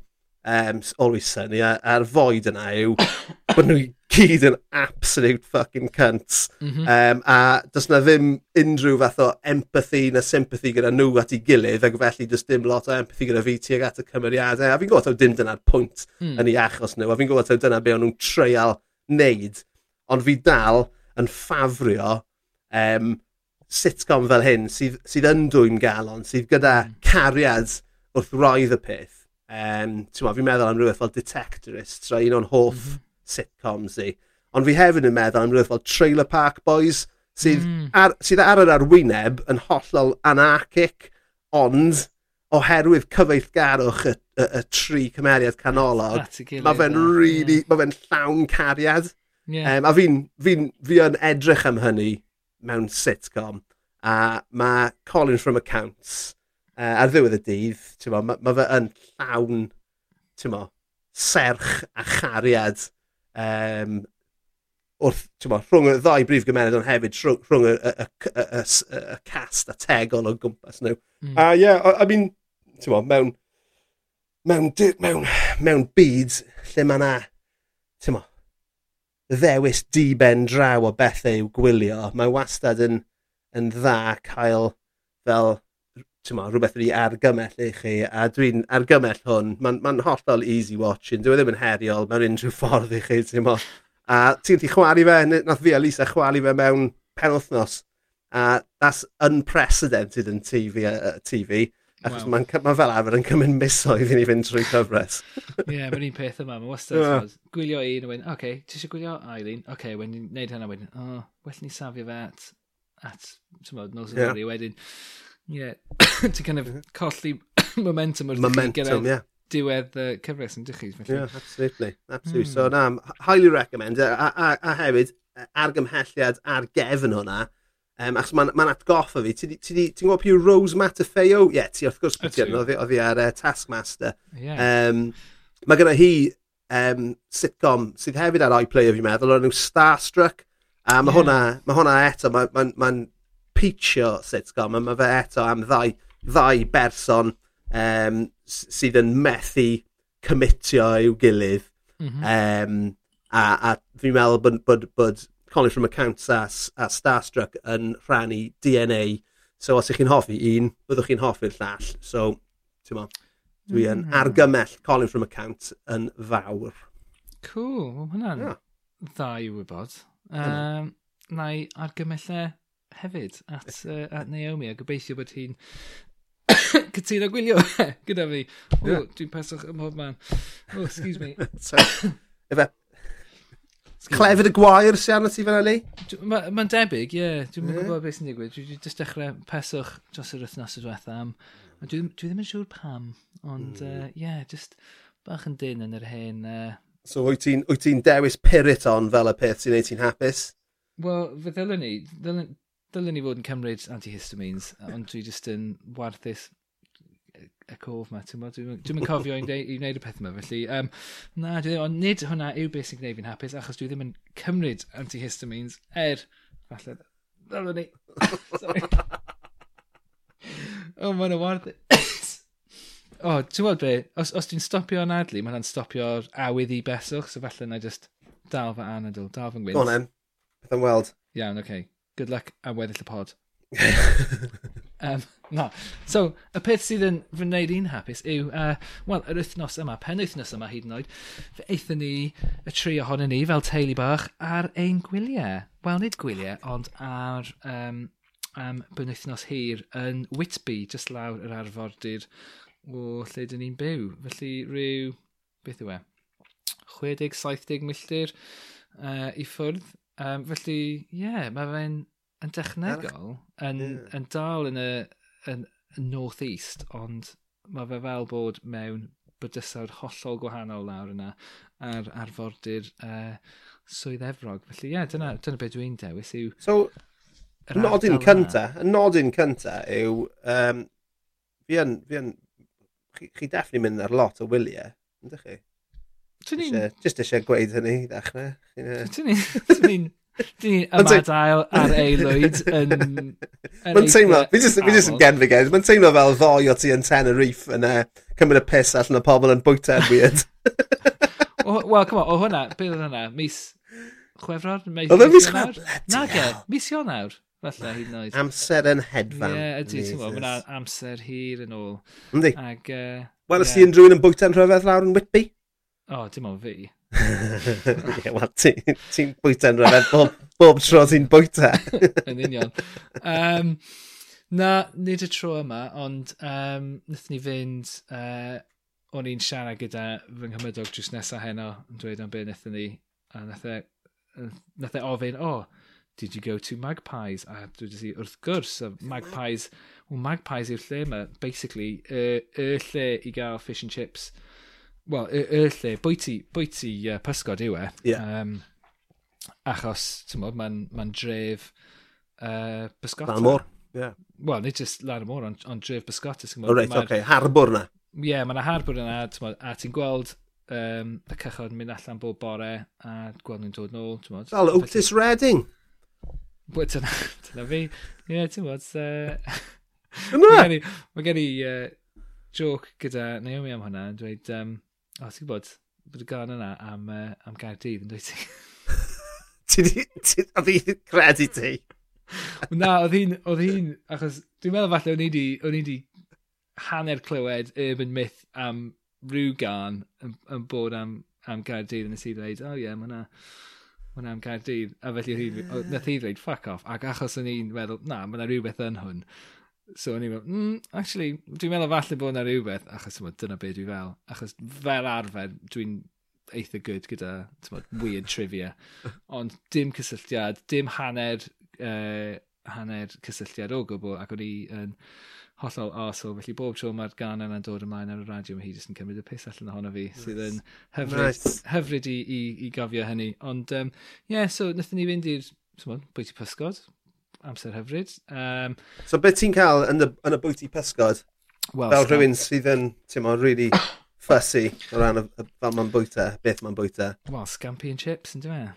Speaker 2: um, Always Sunny, a'r foed yna yw bod nhw gyd yn absolute fucking cunts. Mm -hmm. um, a does na ddim unrhyw fath o empathy na sympathy gyda nhw at ei gilydd, ac felly does dim lot o empathy gyda fi tuag at y cymeriadau. A fi'n gwybod taw dim dyna'r pwynt mm. yn ei achos nhw, a fi'n gwybod taw dyna be o'n nhw'n treial wneud. Ond fi dal yn ffafrio um, sitcom fel hyn sydd, sydd yn dwy'n galon, sydd gyda hmm. cariad wrth roedd y peth. Um, fi'n meddwl am rhywbeth fel Detectorist, so un o'n hoff mm -hmm. sitcoms i. Ond fi hefyd yn meddwl am rhywbeth fel Trailer Park Boys, sydd, mm. ar, sydd ar yr arwyneb yn hollol anarchic, ond oherwydd cyfeillgarwch y, y, y tri cymeriad canolog, mae fe'n really, yeah. mae fe'n llawn cariad. Yeah. Um, a fi'n fi, fi yn edrych am hynny mewn sitcom, a mae Colin from Accounts uh, ar ddiwedd y dydd, mo, mae ma fe yn llawn mo, serch a chariad um, wrth, mo, rhwng y ddau brif gymered ond hefyd rhwng y, y, y, y, y cast a tegol o gwmpas nhw. Mm. A ie, yeah, I, I mean, mo, mewn, mewn, mewn, mewn byd lle mae yna, mo, ddewis diben draw o bethau i'w gwylio, mae wastad yn, yn dda cael fel ma, rhywbeth wedi argymell i chi, a dwi'n argymell hwn. Mae'n ma, hollol easy watching, dwi ddim yn heriol mewn unrhyw ffordd i chi, ti'n mo. A ti'n ti chwalu fe, nath fi a Lisa chwalu fe mewn penwthnos. A that's unprecedented yn TV, uh, uh TV achos wow. mae'n ma fel arfer yn cymryd misoedd i ni fynd trwy cyfres.
Speaker 1: Ie, yeah, mae'n un peth yma, mae'n wastad yeah. gwylio un a wedyn, oce, okay, ti eisiau gwylio Eileen? Oce, okay, wedyn neud hynna wedyn, o, oh, well ni safio fe at, at, ti'n modd, nos yeah. wedyn, yeah, to kind of mhm. colli momentum wrth
Speaker 2: momentum, yeah.
Speaker 1: diwedd uh, cyfres yn dychu.
Speaker 2: Yeah, absolutely. absolutely. Mm. So na, highly recommend. A, a, a hefyd, e, argymhelliad ar gefn hwnna, um, achos mae'n ma atgoffa fi. Ti'n ti, ti, gwybod pwy Rose Matafeo? Ie, yeah, ti wrth gwrs beth yn, oedd hi ar uh, Taskmaster. Yeah. Um, mae gyda hi um, sitcom sydd hefyd ar iPlayer fi'n meddwl, o'n nhw Starstruck. A mae yeah. hwnna, ma hwnna eto, mae'n ma, ma, ma impeachio sitcom a mae fe eto am ddau, ddau berson um, sydd yn methu cymitio i'w gilydd. Mm -hmm. um, a, a fi'n meddwl bod, bod, bod College from Accounts a, a Starstruck yn rhannu DNA. So os ych chi'n hoffi un, byddwch chi'n hoffi'r llall. So, ti'n mo, dwi yn mm. argymell College from Accounts yn fawr.
Speaker 1: Cool, hwnna'n yeah. dda i wybod. Um, na i argymellau hefyd at, uh, at Naomi a gobeithio bod hi'n cytuno gwylio gyda fi. O, yeah. dwi'n pasach ym mhob man. Oh, excuse me.
Speaker 2: efe, clefyd y gwair sy'n arno ti fan hynny?
Speaker 1: Mae'n ma debyg, ie. Yeah. Dwi'n yeah. gwybod beth sy'n digwydd. Dwi wedi dechrau peswch dros yr wythnos y diwetha am... Dwi, dwi ddim yn siŵr pam, ond hmm. ie, mm. uh, yeah, just bach yn dyn yn yr hen... Uh...
Speaker 2: So wyt ti'n ti dewis pyrit on fel y peth sy'n neud ti'n hapus?
Speaker 1: Wel, fe ddylwn ni, ddylwn, ddylen ni fod yn cymryd antihistamines, ond dwi jyst yn warthus y cof ma, ti'n Dwi'n dwi cofio i wneud y peth yma, felly, um, na, dwi ddim, ond nid hwnna yw beth sy'n gwneud fi'n hapus, achos dwi ddim yn cymryd antihistamines, er, falle, fel ni. Sorry. oh, mae'n y warthus. o, oh, ti'n gweld be, os, os dwi'n stopio yn adlu, mae'n stopio'r awydd i beswch, so falle na just dal fy anadl, dal fy ngwynt.
Speaker 2: Go on, em. Beth yn weld.
Speaker 1: Iawn, oce. Okay good luck am weddill y pod. um, na. So, y peth sydd yn fy wneud i'n hapus yw, uh, wel, yr wythnos yma, pen wythnos yma hyd yn oed, fe eithon ni y tri ohonyn ni fel teulu bach ar ein gwyliau. Wel, nid gwyliau, ond ar um, am benwythnos hir yn Whitby, just lawr yr arfordir o lle dyn ni'n byw. Felly rhyw, beth yw e, 60-70 milltir uh, i ffwrdd Um, felly, ie, yeah, mae fe'n yn dechnegol, yn,
Speaker 2: yeah.
Speaker 1: yn dal yn y yn, yn North East, ond mae fe fel bod mewn bydysawd hollol gwahanol lawr yna ar arfordir uh, swydd efrog. Felly, ie, yeah, dyna, dyna beth dwi'n dewis yw...
Speaker 2: So, nodyn cynta, y nodyn cynta yw... Um, fi yn, fi yn, chi, chi defnydd mynd ar lot o wyliau, ydych chi? Isie, just eisiau gweud hynny i ddechrau.
Speaker 1: Dyn ni'n Dyn ni'n ymadael ar aelwyd yn...
Speaker 2: Mae'n teimlo, fi jyst yn
Speaker 1: genfi
Speaker 2: gen, mae'n teimlo fel ddoi o ti yn Tenerife yn uh, cymryd y piss allan o pobl yn bwyta'n weird.
Speaker 1: Wel, come on, o hwnna, beth oedd hwnna? Mis chwefror?
Speaker 2: Oedd e mis chwefror? Nage,
Speaker 1: mis Ionawr. Falle hyd yn oed.
Speaker 2: Amser yn hedfan.
Speaker 1: Ie, ydy, ti'n gwybod, mae'n amser hir yn ôl.
Speaker 2: Yndi.
Speaker 1: Ac... Uh, e,
Speaker 2: Wel, ys ti unrhyw un yn bwyta'n rhyfedd lawr yn Whitby?
Speaker 1: O, oh, dim ond fi.
Speaker 2: yeah, Wel, ti'n ti bwyta'n rhyfedd bob, bob tro ti'n bwyta.
Speaker 1: Yn union. Um, na, nid y tro yma, ond um, wnaethon ni fynd... Uh, o'n i'n siarad gyda fy nghymydog drws nesaf heno yn dweud am beth wnaethon ni. A nath e, nath e ofyn, o, oh, did you go to Magpies? A dwi wedi wrth gwrs, a Magpies, well, Magpies yw'r lle yma, basically, y uh, uh, lle i gael fish and chips wel, y, y lle, bwyty, bwyty uh, pysgod yw e.
Speaker 2: Yeah.
Speaker 1: Um, achos, ti'n modd, mae'n ma dref uh, bysgota.
Speaker 2: Lan môr. Yeah.
Speaker 1: Wel, nid jyst lan y môr, ond on dref bysgota.
Speaker 2: O reit, oce, okay. harbwr na.
Speaker 1: Ie, yeah, mae'n harbwr yna, ti'n modd, a ti'n gweld um, y cychod mynd allan bob bore, a gweld nhw'n dod nôl, ti'n modd.
Speaker 2: Fel Otis Redding.
Speaker 1: Wel, dyna, dyna fi. Ie, yeah, ti'n modd. Uh, Mae gen i, ma gen i uh, joke gyda Naomi am hwnna, yn dweud, um, O, ti'n gwybod, bod y gan yna am, uh, am Gaerdydd yn dweud ti?
Speaker 2: Oedd hi'n credu ti?
Speaker 1: Na, oedd hi'n, oedd hi'n, achos dwi'n meddwl falle o'n i di, o'n i di hanner clywed urban myth am rhyw gan yn, yn bod am, am Gaerdydd yn y sydd dweud, o oh, ie, yeah, mae hwnna, mae hwnna am Gaerdydd. A felly, yeah. nath hi dweud, fuck off. Ac achos o'n i'n meddwl, na, mae hwnna rhywbeth yn hwn. So o'n i'n meddwl, mm, actually, dwi'n meddwl falle bod yna rhywbeth, achos yma, dyna beth dwi fel. Achos fel arfer, dwi'n eitha good gyda tymod, weird trivia. Ond dim cysylltiad, dim hanner, uh, hanner cysylltiad o gwbl, ac o'n i yn hollol arsol. Felly bob tro mae'r gan yna'n dod ymlaen ar y radio, mae hi jyst yn cymryd y piss allan ohono fi, nice. sydd yn hyfryd,
Speaker 2: nice.
Speaker 1: hyfryd i, i, i gofio hynny. Ond, ie, um, yeah, so, wnaethon ni fynd i'r bwyty pysgod, amser hyfryd. Um,
Speaker 2: so beth ti'n cael yn y, yn y bwyty pysgod?
Speaker 1: Well,
Speaker 2: fel rhywun sydd yn, ti'n mo, really fussy o ran y, y, fel ma'n bwyta, beth ma'n bwyta.
Speaker 1: Wel, scampi and chips, yn
Speaker 2: dwi'n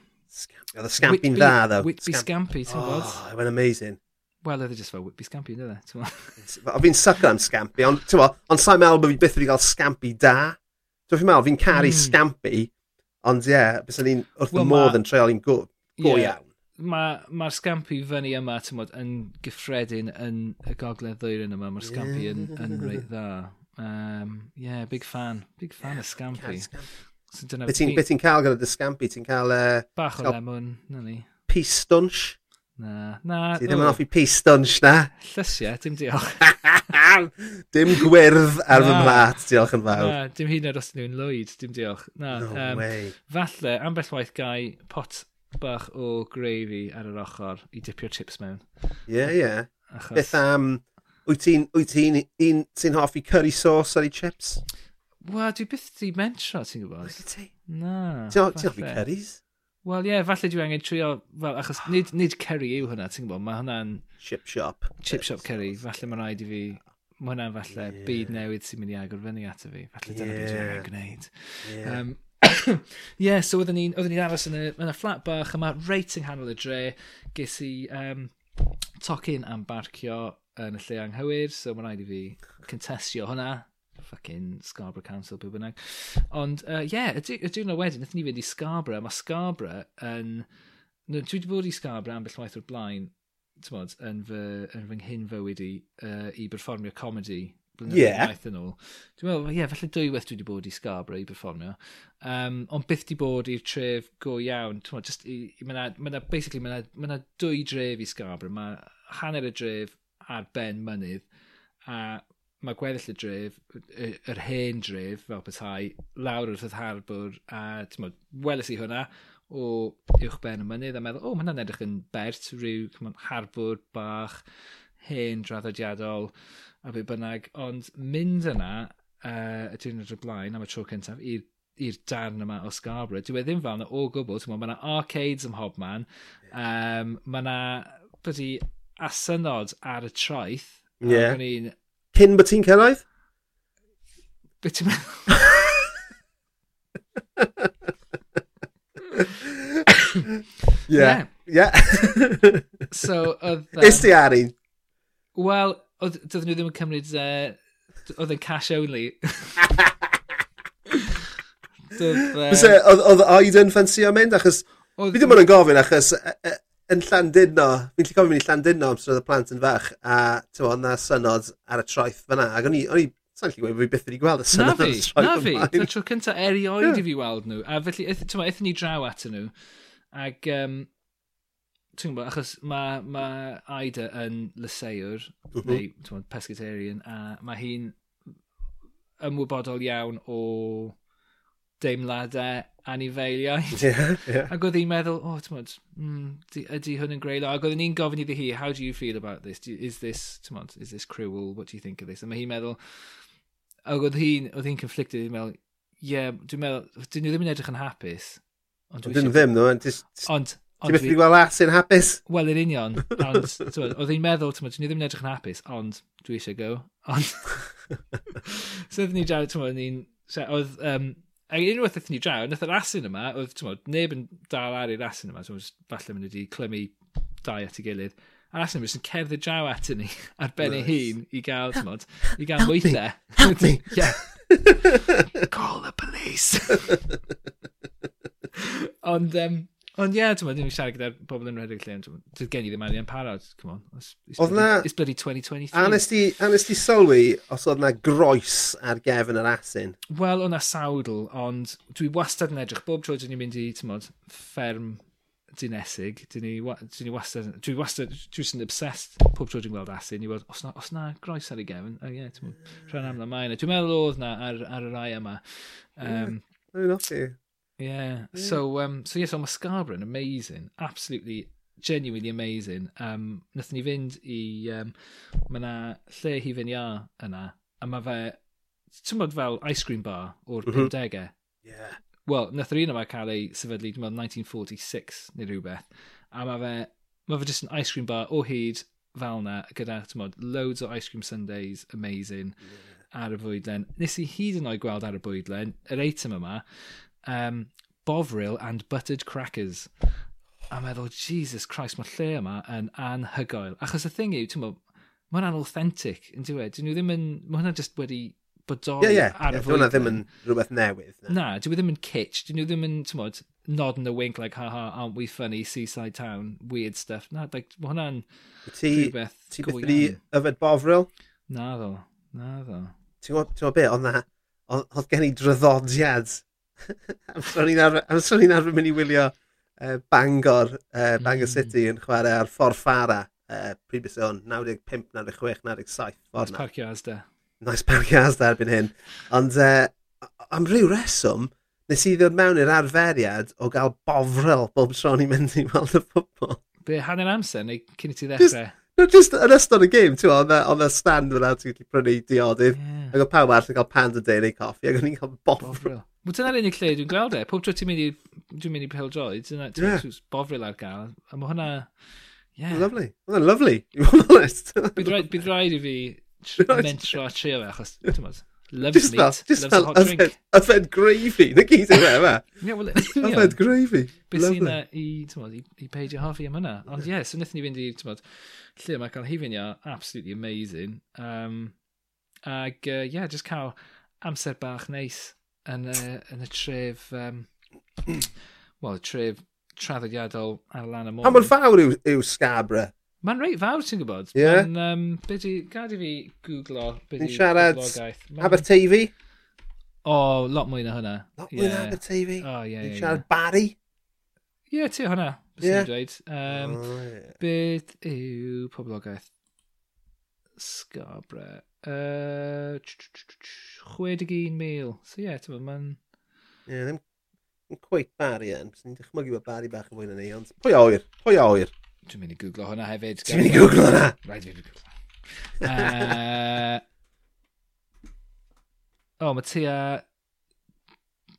Speaker 2: Oedd y scampi'n dda, ddo.
Speaker 1: Whitby scampi, ti'n bod?
Speaker 2: Oh, it went amazing.
Speaker 1: Wel, oedd e just fel Whitby scampi, ynddo fe?
Speaker 2: o fi'n sucker am scampi, ond ti'n mo, ond sa'n meddwl bod fi byth wedi cael scampi da. Dwi'n meddwl, fi'n caru
Speaker 1: mm.
Speaker 2: scampi, ond ie, yeah, bys o'n i'n wrth
Speaker 1: well,
Speaker 2: y modd yn treol i'n go, go iawn
Speaker 1: mae'r ma, scampi fyny yma tymod, yn gyffredin yn y gogledd ddwyrin yma. Mae'r scampi yn, yn reit dda. Um, yeah, big fan. Big fan yeah, o scampi. So dyna...
Speaker 2: Be ti'n ti cael gyda dy scampi? Ti'n cael... Uh,
Speaker 1: Bach o lemon, na ni.
Speaker 2: Peace stunch.
Speaker 1: Na, na.
Speaker 2: Ti ddim yn offi peace stunch na.
Speaker 1: Llysiau, dim diolch.
Speaker 2: dim gwyrdd ar fy mlat, diolch yn fawr.
Speaker 1: Na, dim hyn ar os nhw'n lwyd, dim diolch. Na,
Speaker 2: no
Speaker 1: um,
Speaker 2: way.
Speaker 1: Falle, ambell waith gai pot bach o gravy ar yr ochr i dipio'r chips mewn.
Speaker 2: Ie, yeah, ie. Yeah.
Speaker 1: Achos...
Speaker 2: Beth am... Um, wyt ti'n ti un sy'n hoffi curry sauce ar ei chips?
Speaker 1: Wel, dwi byth di mentro, ti'n gwybod?
Speaker 2: Ti?
Speaker 1: Na.
Speaker 2: Ti'n hoffi curries?
Speaker 1: Wel, ie, yeah, falle dwi angen trio... Wel, achos nid, nid curry yw hwnna, ti'n gwybod? Mae hwnna'n...
Speaker 2: Chip shop.
Speaker 1: Chip shop curry. Falle mae'n rhaid i fi mae hwnna'n falle
Speaker 2: yeah.
Speaker 1: byd newydd sy'n mynd i agor fyny ato fi. Falle dyna yeah.
Speaker 2: beth
Speaker 1: dwi'n gwneud.
Speaker 2: Yeah.
Speaker 1: Um, yeah, so oedden ni'n oedden ni'n aros yn y, yn y flat bach yma reit yng nghanol y dre. Ges i um, tocyn am barcio yn y lle anghywir, so mae'n rhaid i fi contestio hwnna. Fucking Scarborough Council, pwy bynnag. Ond, ie, uh, yeah, y diwrnod wedyn, wnaethon ni fynd i Scarborough. Mae Scarborough yn... No, dwi wedi bod i Scarborough ambell waith o'r blaen, ti'n bod, yn fy, yn fy nghyn fywyd i, uh, i berfformio comedi blynyddoedd yn ôl. Dwi'n meddwl, ie, yeah, falle dwywaith dwi wedi bod i Scarborough i performio. Um, ond byth di bod i'r tref go iawn. Mae yna, ma na, basically, mae ma dwy dref i Scarborough. Mae hanner y dref ar ben mynydd. A mae gweddill y dref, yr, yr hen dref, fel petai, lawr wrth y harbwr. A, ti'n meddwl, weles i hwnna o uwch ben y mynydd a meddwl, o, oh, mae hwnna'n edrych yn bert, rhyw harbwr bach, hen draddodiadol a be bynnag. Ond mynd yna uh, y diwrnod o blaen am y tro cyntaf i'r i'r darn yma o Scarborough. Dwi e ddim fel yna o gwbl. Mae yna arcades ym mhobman. man. Um, mae yna byddu asynod ar y traeth.
Speaker 2: Ie.
Speaker 1: Yeah. Un...
Speaker 2: Cyn bod ti'n cyrraedd?
Speaker 1: Be ti'n meddwl?
Speaker 2: Ie. Ie.
Speaker 1: so, oedd... Um...
Speaker 2: Is ti ar un?
Speaker 1: Wel, Doedden nhw ddim yn cymryd... Uh, oedd yn cash only.
Speaker 2: Fyse, oedd Aiden ffansio mynd? Achos, fi ddim yn gofyn, achos yn Llandudno, fi'n lli gofyn i Llandudno amser oedd y plant yn fach, a ti'n bod, na synod ar y traeth fyna, ac o'n i, o'n i, sa'n lli gweud, fi byth wedi gweld y synod ar y traeth
Speaker 1: Na fi,
Speaker 2: na
Speaker 1: fi, tro cyntaf erioed
Speaker 2: yeah.
Speaker 1: i fi weld nhw, a felly, ti'n bod, ni draw at nhw, ac um, ti'n gwybod, achos mae ma Aida yn lyseuwr, uh
Speaker 2: mhm.
Speaker 1: -huh. neu bod, pescatarian, a mae hi'n ymwybodol iawn o deimladau anifeiliaid.
Speaker 2: Yeah, yeah.
Speaker 1: Ac oedd hi'n meddwl, o, oh, bod, mm, ydy hwn yn greulio? Ac oedd ni'n gofyn iddi hi, how do you feel about this? Do, is this, ti'n bod, is this cruel? What do you think of this? A mae hi'n meddwl, ac oedd hi'n hi conflicted, hi'n meddwl, ie, yeah, dwi'n meddwl, dyn nhw ddim yn edrych yn hapus. Ond
Speaker 2: dyn nhw ddim, no. Just...
Speaker 1: Ond Ti'n
Speaker 2: byth wedi gweld as yn hapus?
Speaker 1: Wel, yn union. Ond, oedd hi'n meddwl, ti'n ni ddim yn edrych yn hapus, ond dwi eisiau go. Ond, so ni draw, ti'n ni'n... Oedd, um, ac unwaith eithon ni draw, nath yr asyn yma, oedd, ti'n neb yn dal ar i'r asyn yma, ti'n falle mynd wedi clymu dau at ei gilydd. A'r asyn yma jyst yn cerdded draw at ni, ar ben ei
Speaker 2: nice.
Speaker 1: hun, i gael, ti'n i gael mwythau.
Speaker 2: Help me!
Speaker 1: yeah. Call the police! ond, um, Ond ie, yeah, ti'n meddwl, siarad gyda'r bobl yn redeg lle, ti'n gen i ddim arian parod, come on. It's, it's
Speaker 2: oedd na...
Speaker 1: It's bloody 2023.
Speaker 2: A nes ti sylwi os oedd na groes ar gefn yr asyn?
Speaker 1: Wel, o'na sawdl, ond dwi wastad yn edrych, bob tro dyn ni'n mynd i, ti'n meddwl, fferm dinesig, dyn ni, dyn ni wastad, dwi wastad, dwi sy'n obsessed pob tro dwi'n gweld asyn, i weld, os na, os na groes ar ei gefn, o ie, ti'n meddwl, rhan amla mae yna. Dwi'n meddwl oedd na ar, ar y rai yma. Um, yeah.
Speaker 2: Dwi'n noffi.
Speaker 1: Yeah. So um, so yes, yeah, so mae Scarborough yn amazing, absolutely genuinely amazing. Um, nathon ni fynd i, um, mae yna lle hi fy'n ia yna, a mae fe, ti'n bod fel ice cream bar o'r
Speaker 2: mm -hmm.
Speaker 1: 50au?
Speaker 2: Yeah.
Speaker 1: Wel, nath yr un yma cael ei sefydlu, dwi'n meddwl 1946 neu rhywbeth, a mae fe, mae fe just yn ice cream bar o hyd fel yna, gyda, ti'n bod, loads o ice cream sundaes, amazing, yeah. ar y bwydlen. Nes i hyd yn oed gweld ar y bwydlen, yr eitem yma, um, bofril and buttered crackers. A meddwl, Jesus Christ, mae lle yma yn anhygoel. Achos y thing yw, ti'n meddwl, mae'n anauthentic, yn dwi. E? Dyn nhw ddim yn, mae hwnna just wedi bodoli
Speaker 2: yeah, yeah,
Speaker 1: ar y
Speaker 2: yeah, flwyddyn. Ie,
Speaker 1: ddim
Speaker 2: yn rhywbeth newydd. Na,
Speaker 1: na dwi e ddim yn kitsch. Dyn nhw ddim yn, ti'n modd, nod yn y wink, like, haha, aren't we funny, seaside town, weird stuff. Na, like, mae hwnna'n rhywbeth go
Speaker 2: iawn. Ti
Speaker 1: beth wedi
Speaker 2: yfed bofril?
Speaker 1: Na ddo, na ddo.
Speaker 2: Ti'n gwybod be, oedd gen i dryddodiad amser ni'n arfer, amser ni'n arfer mynd i wylio uh, Bangor, uh, Bangor
Speaker 1: mm.
Speaker 2: City yn chwarae ar fforffara. Uh, pryd beth o'n 95, 96, 97. Nice
Speaker 1: parcio asda.
Speaker 2: Nice parcio asda erbyn hyn. Ond uh, am ryw reswm, nes i ddod mewn i'r arferiad o gael bofrel bob tro ni'n mynd i weld y ffwbol.
Speaker 1: Be, hanner amser neu cyn i ti ddechrau?
Speaker 2: No, just yn ystod y gêm, ti'n oedd on y stand fyna ti'n gallu prynu diodydd.
Speaker 1: Yeah.
Speaker 2: Ac oedd pawb arall yn cael panda day neu coffi, ac o'n i'n cael bofrel.
Speaker 1: bofrel. Wel dyna'r unig lle dwi'n gweld e. Pob tro ti'n mynd i, dwi'n mynd i peldroed, dyna
Speaker 2: ti'n
Speaker 1: yeah. bofril ar gael. A mae hwnna... Yeah.
Speaker 2: Lovely. Hwnna'n lovely, i fod yn honest.
Speaker 1: bydd, rhaid, bydd rhaid i fi mentro a trio fe, achos, ti'n mynd, loves
Speaker 2: just
Speaker 1: meat,
Speaker 2: just
Speaker 1: loves that,
Speaker 2: a
Speaker 1: hot drink.
Speaker 2: Yfed yfed gravy, na gyd yw e, fe?
Speaker 1: Ie, wel,
Speaker 2: yfed gravy.
Speaker 1: Beth sy'n na i, ti'n mynd, i, i peidio hoffi am hynna. Ond ie, yeah. so wnaethon ni fynd i, ti'n mynd, lle mae cael hifin ia, absolutely amazing. Um, ag, ie, uh, yeah, just cael amser bach neis. Nice yn y, yn y tref... Um, Wel, tref traddodiadol ar lan y môr.
Speaker 2: Pa mor fawr yw, yw Scabra?
Speaker 1: Mae'n reit fawr, ti'n gwybod.
Speaker 2: Ie. Yeah.
Speaker 1: Mae'n, um, byddu, gad i fi googlo, byddu
Speaker 2: siarad Aberteifi?
Speaker 1: O, oh, lot mwy na hwnna.
Speaker 2: Lot mwy
Speaker 1: yeah.
Speaker 2: na Aberteifi?
Speaker 1: O, oh, ie,
Speaker 2: yeah,
Speaker 1: ie. Yeah,
Speaker 2: siarad yeah. Barry?
Speaker 1: Ie, yeah, ti hwnna, bys yeah. dweud. Um,
Speaker 2: oh, yeah.
Speaker 1: Bydd yw poblogaeth Scarborough Uh, 61,000. So ie, yeah, ti'n ma'n...
Speaker 2: Ie, yeah, ddim yn cweith bari yn. Bys ni'n dychmygu bod bari bach yn fwy na ni, ond pwy a oer? Pwy a oer?
Speaker 1: Dwi'n mynd i googlo hwnna hefyd.
Speaker 2: Dwi'n mynd i googlo hwnna?
Speaker 1: Rhaid fi'n googlo. uh, o, oh, mae tua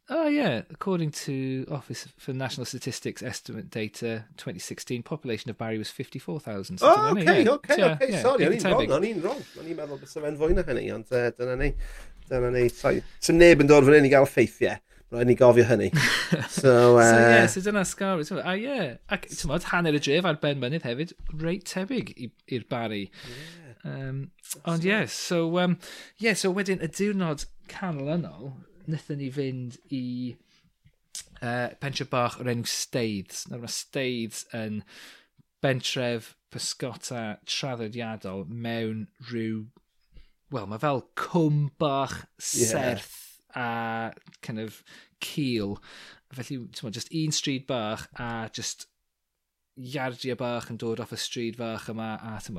Speaker 1: Oh, yeah. According to Office for National Statistics estimate data, 2016 population of Barry was 54,000. So
Speaker 2: oh,
Speaker 1: okay, ni, yeah.
Speaker 2: okay,
Speaker 1: so,
Speaker 2: okay.
Speaker 1: Yeah,
Speaker 2: Sorry, o'n i'n wrong, o'n i'n wrong. O'n i'n meddwl bys fe'n fwy na hynny, ond uh, dyna ni. Dyna ni. Sy'n neb yn dod fan hyn i gael ffeithiau. Rhaid ni gofio hynny. so, uh...
Speaker 1: so, yeah, so dyna Scarlet. E? A ah, ie, yeah. ti'n modd, hanner y dref ar Ben Mynydd hefyd, reit tebyg i'r Barry. Yeah. Um, ond ie, yeah, so, um, yeah, so wedyn y diwrnod canlynol, wnaethon ni fynd i uh, bentre bach o'r enw Staithes. Nawr mae Staithes yn bentref pysgota traddodiadol mewn rhyw... Wel, mae fel cwm bach serth yeah. a kind of cil. Felly, ti'n just un stryd bach a just iardiau bach yn dod off y stryd fach yma a, ti'n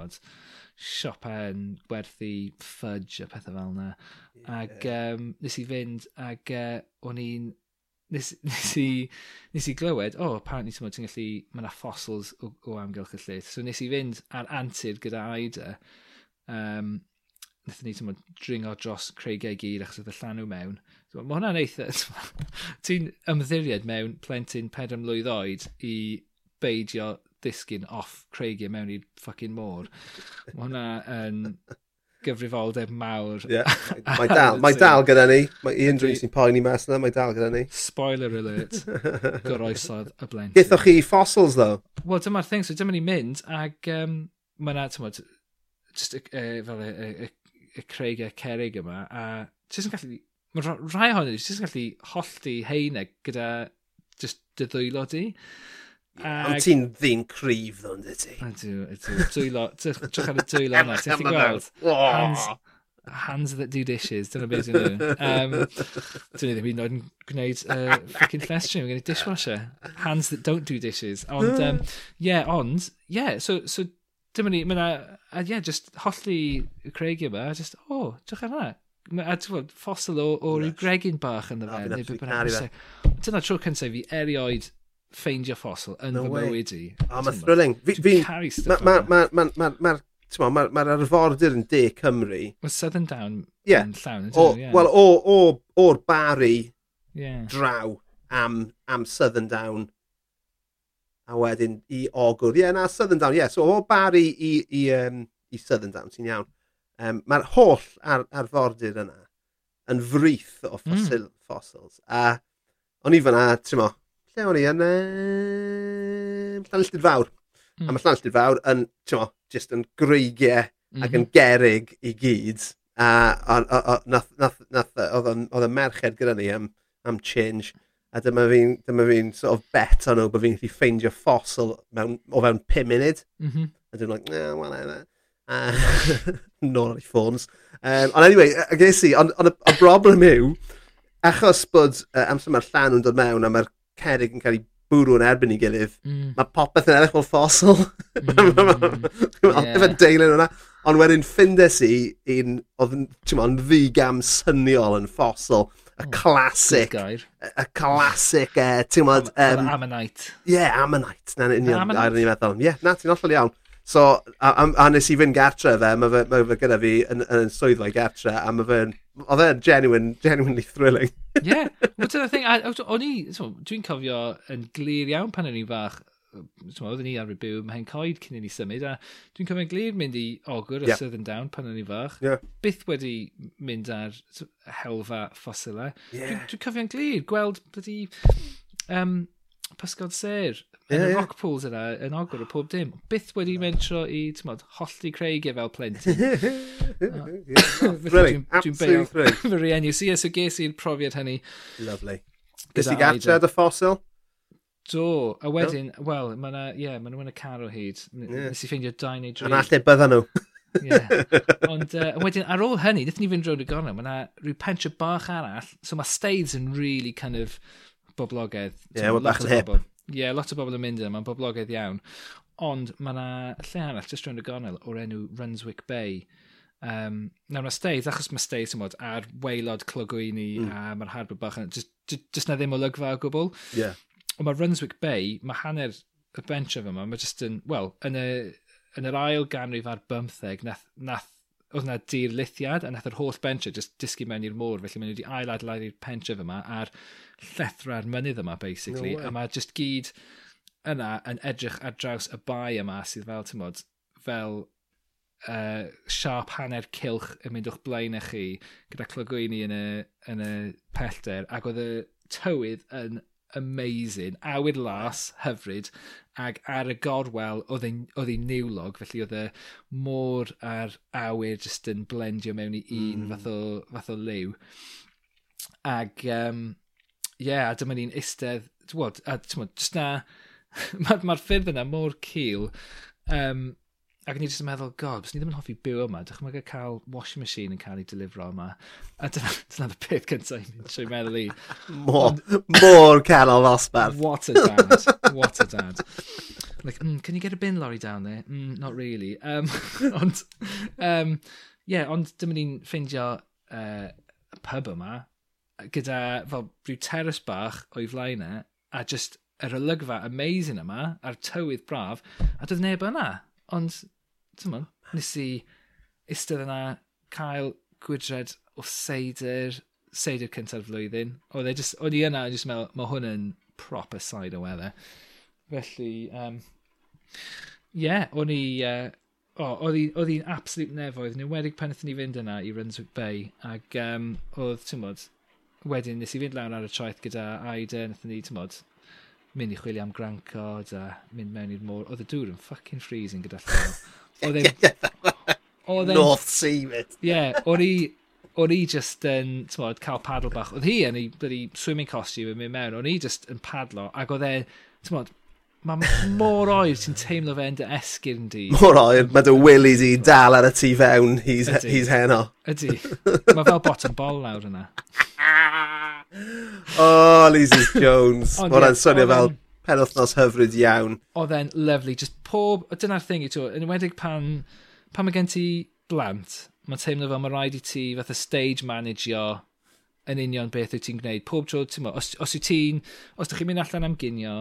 Speaker 1: siopen gwerthu fudge a pethau fel yna. Yeah. Ac um, nes i fynd ac uh, o'n i'n... Nes, nes, i, nes i glywed, o, oh, apparently ti'n ti'n gallu, mae yna fossils o, o amgylch y llyth. So nes i fynd ar antur gyda Aida. Um, nethon ni, ti'n dringo dros creigau gyd achos oedd y llanw mewn. So, mae hwnna'n eitha... ti'n ymddiried mewn plentyn pedwar mlwydd oed i beidio disgyn off creigiau mewn i'r ffucking môr. Mae hwnna yn gyfrifoldeb mawr.
Speaker 2: Yeah. Mae dal, mae dal gyda ni. Mae Ian unrhyw sy'n poeni mas yna, mae dal gyda ni.
Speaker 1: Spoiler alert, goroesodd y blentyn.
Speaker 2: Githoch chi fossils, though?
Speaker 1: Wel, dyma'r thing, so dyma ni mynd, ac um, mae yna, ti'n modd, just uh, e, fel y, y, y, y creigiau cerig yma, a ti'n gallu, mae rhai ohonyn ni, ti'n gallu hollti heineg gyda just dy ddwylo di. Ag...
Speaker 2: Ond ti'n ddyn cryf ddo, ynddi ti?
Speaker 1: Ydw, ydw. Dwylo, trwch ar y dwylo yna. Ti'n ti gweld? Hands, hands that do dishes. Dyna beth dwi'n dweud. Um, dwi'n ddim hyd yn oed yn gwneud uh, ffricin llestri. Mae gen i dishwasher. Hands that don't do dishes. Ond, um, yeah, ond, yeah, so, so dyma ni, mae'na, a uh, yeah, just holli Craig yma, just, oh, trwch ar hwnna. A ti'n ffordd, ffosil o, o ryw gregin bach yn y fe. Dyna tro cyntaf fi erioed ffeindio ffosil yn
Speaker 2: no
Speaker 1: fy mywyd i.
Speaker 2: O, oh,
Speaker 1: mae'n
Speaker 2: thrilling. Fi'n
Speaker 1: caru stuff Mae'r
Speaker 2: ma, ma, ma, ma, ma, ma, ma arfordir yn de Cymru.
Speaker 1: Mae Southern Down
Speaker 2: yeah.
Speaker 1: yn llawn. Yeah.
Speaker 2: Wel, o'r bari
Speaker 1: yeah.
Speaker 2: draw am, am Southern Down a wedyn i ogwr. Ie, yeah, na, Southern Down, ie. Yeah. So, o bari i, i, um, i Southern Down, ti'n iawn. Um, Mae'r holl ar, arfordir yna yn frith o fossil, mm. fossils. A o'n i fyna, ti'n mo, lle o'n i yn um, Llanilltid Fawr. Mm. A hmm. mae Llanilltid Fawr yn, ti'n mo, just yn greigiau
Speaker 1: mm -hmm.
Speaker 2: ac yn mhm. gerig i gyd. A oedd y merched gyda ni am, am change. A dyma fi'n fi sort of bet on nhw bod fi'n gallu ffeindio ffosil mewn, o fewn 5 munud.
Speaker 1: Mm -hmm.
Speaker 2: A dwi'n like, nah, well, nah, uh, nôl ar ei ffôns. Um, ond anyway, ges i, ond on, on, y problem yw, achos bod uh, amser mae'r llan yn dod mewn a mae'r cerig yn cael ei bwrw yn erbyn i gilydd,
Speaker 1: mm.
Speaker 2: mae popeth yn edrych fel ffosil.
Speaker 1: Mm.
Speaker 2: Efo deilyn hwnna. Ond wedyn ffindes i un oedd yn ddi gam syniol yn ffosil. Y classic. Y classic, ti'n modd...
Speaker 1: Ammonite.
Speaker 2: Ie, yeah, Ammonite. Na'n union, ar ni meddwl. Ie, na, ti'n ollol iawn. So, a, a, a nes i fynd gartre fe, mae fe, ma fe gyda fi yn, yn, yn swyddfa gartre, a mae fe'n, oedd e'n genuine, genuinely thrilling.
Speaker 1: Ie, yeah. well, dyna thing, o'n i, so, dwi'n cofio yn glir iawn pan o'n i'n fach, so, oedden ni ar y byw, mae hyn coed cyn i ni symud, a dwi'n cofio'n glir mynd i ogwr yeah.
Speaker 2: y
Speaker 1: Southern Down pan o'n i'n fach.
Speaker 2: Yeah.
Speaker 1: Byth wedi mynd ar helfa ffosilau.
Speaker 2: Yeah.
Speaker 1: Dwi'n dwi cofio'n glir, gweld byddi um, pysgod ser yn y rock pools yna yn ogwr o pob dim. Byth wedi mentro i, ti'n modd, holli Craigio e fel plentyn.
Speaker 2: Brilliant, absolutely brilliant.
Speaker 1: Fy rienw, si, so ges i'r profiad hynny.
Speaker 2: Lovely. Ges i
Speaker 1: gartref
Speaker 2: y ffosil?
Speaker 1: Do, a wedyn, no? wel, mae yna, ie, yeah, mae nhw'n y car o hyd.
Speaker 2: Yeah.
Speaker 1: Nes i ffeindio dau neu dri.
Speaker 2: Yn lle bydda nhw.
Speaker 1: yeah. Ond uh, wedyn ar ôl hynny, nethon ni fynd rownd y gornel, mae yna rhyw pentre bach arall, so mae stades yn really kind of boblogaidd.
Speaker 2: Ie, yeah, bach yn hip.
Speaker 1: Bobl. Ie, yeah, lot o bobl yn mynd yna, mae'n boblogaidd iawn. Ond mae yna lle arall, just rhwng y gornel, o'r enw Runswick Bay. Um, nawr mae Staith, achos mae Staith yn bod ar weilod clogwyni mm. a mae'r harbwr bach yn... Just, just, just na ddim o lygfa o gwbl.
Speaker 2: Yeah.
Speaker 1: Ond mae Runswick Bay, mae hanner y bench of yma, mae just yn, wel, yn, y, yn yr ail ganrif ar bymtheg, nath, nath oedd yna dirlithiad a nath yr holl bentre just disgu mewn i'r môr, felly maen nhw wedi ailadladu'r pentref yma a'r llethra'r mynydd yma, basically.
Speaker 2: No way.
Speaker 1: a mae just gyd yna yn edrych ar draws y bai yma sydd fel, ti'n modd, fel uh, siarp hanner cilch yn mynd o'ch blaen chi gyda clogwyni yn y, yn y pellter ac oedd y tywydd yn amazing. Awyr las, hyfryd, ac ar y gorwel oedd hi'n niwlog, felly oedd e y môr a'r awyr jyst yn blendio mewn i un mm. fath, o, fath o liw. Ac, um, ie, yeah, a dyma ni'n eistedd, a ti'n mwyn, jyst na, mae'r ma ffyrdd yna mor cil, um, Ac o'n i jyst yn meddwl, god, bys ni ddim yn hoffi byw yma, dych chi'n cael washing machine yn cael ei delifro yma. A dyna, dyna'r peth cyntaf i'n trwy meddwl i.
Speaker 2: Mor, mor canol ddosbarth.
Speaker 1: What a dad, what a dad. Like, mm, can you get a bin lorry down there? Mm, not really. Um, ond, um, yeah, ond dyma ni'n ffeindio uh, y pub yma gyda fel rhyw terrace bach o'i flaenau, a just yr olygfa amazing yma, a'r tywydd braf, a doedd neb yna. Ond, ti'n mwyn, nes i istedd yna cael gwydred o seidr, seidr cyntaf flwyddyn. Oedd e just, o'n i yna, o'n i'n meddwl, mae hwn yn proper side o weather. Felly, um, yeah, o'n i, uh, oh, oedd hi'n absolute nefoedd, yn enwedig pan ydyn ni fynd yna i Runswick Bay, ac um, oedd, ti'n modd, wedyn nes i fynd lawr ar y traeth gyda Aida, nath ni, ti'n modd, mynd i chwilio am grancod a mynd mewn i'r môr. Oedd y dŵr yn fucking freezing gyda llaw. Oedd e'n...
Speaker 2: North Sea, mate.
Speaker 1: Ie, yeah, o'n i... O'n i just yn, tmod, cael paddle bach. Oedd hi yn ei bloody swimming costume yn mynd mewn. O'n i just yn padlo. Ac oedd e, tmod, mae mor oer ti'n teimlo fe yn dy esgyrn di.
Speaker 2: Mor oer, mae dy willy di dal ar y tu fewn, he's, he's heno.
Speaker 1: Ydy, mae fel bottom ball nawr yna.
Speaker 2: oh, Lizzie Jones. Mae hwnna'n swnio fel penwthnos hyfryd iawn.
Speaker 1: Oedd e'n lovely. Just pob... Dyna'r thing i to. Yn ymwedig pan... Pan mae gen ti blant, mae'n teimlo fel mae rhaid i ti fath fatha stage manager yn union beth wyt ti'n gwneud. Pob tro, ti'n os, os wyt ti'n, os ydych chi'n mynd allan am ginio,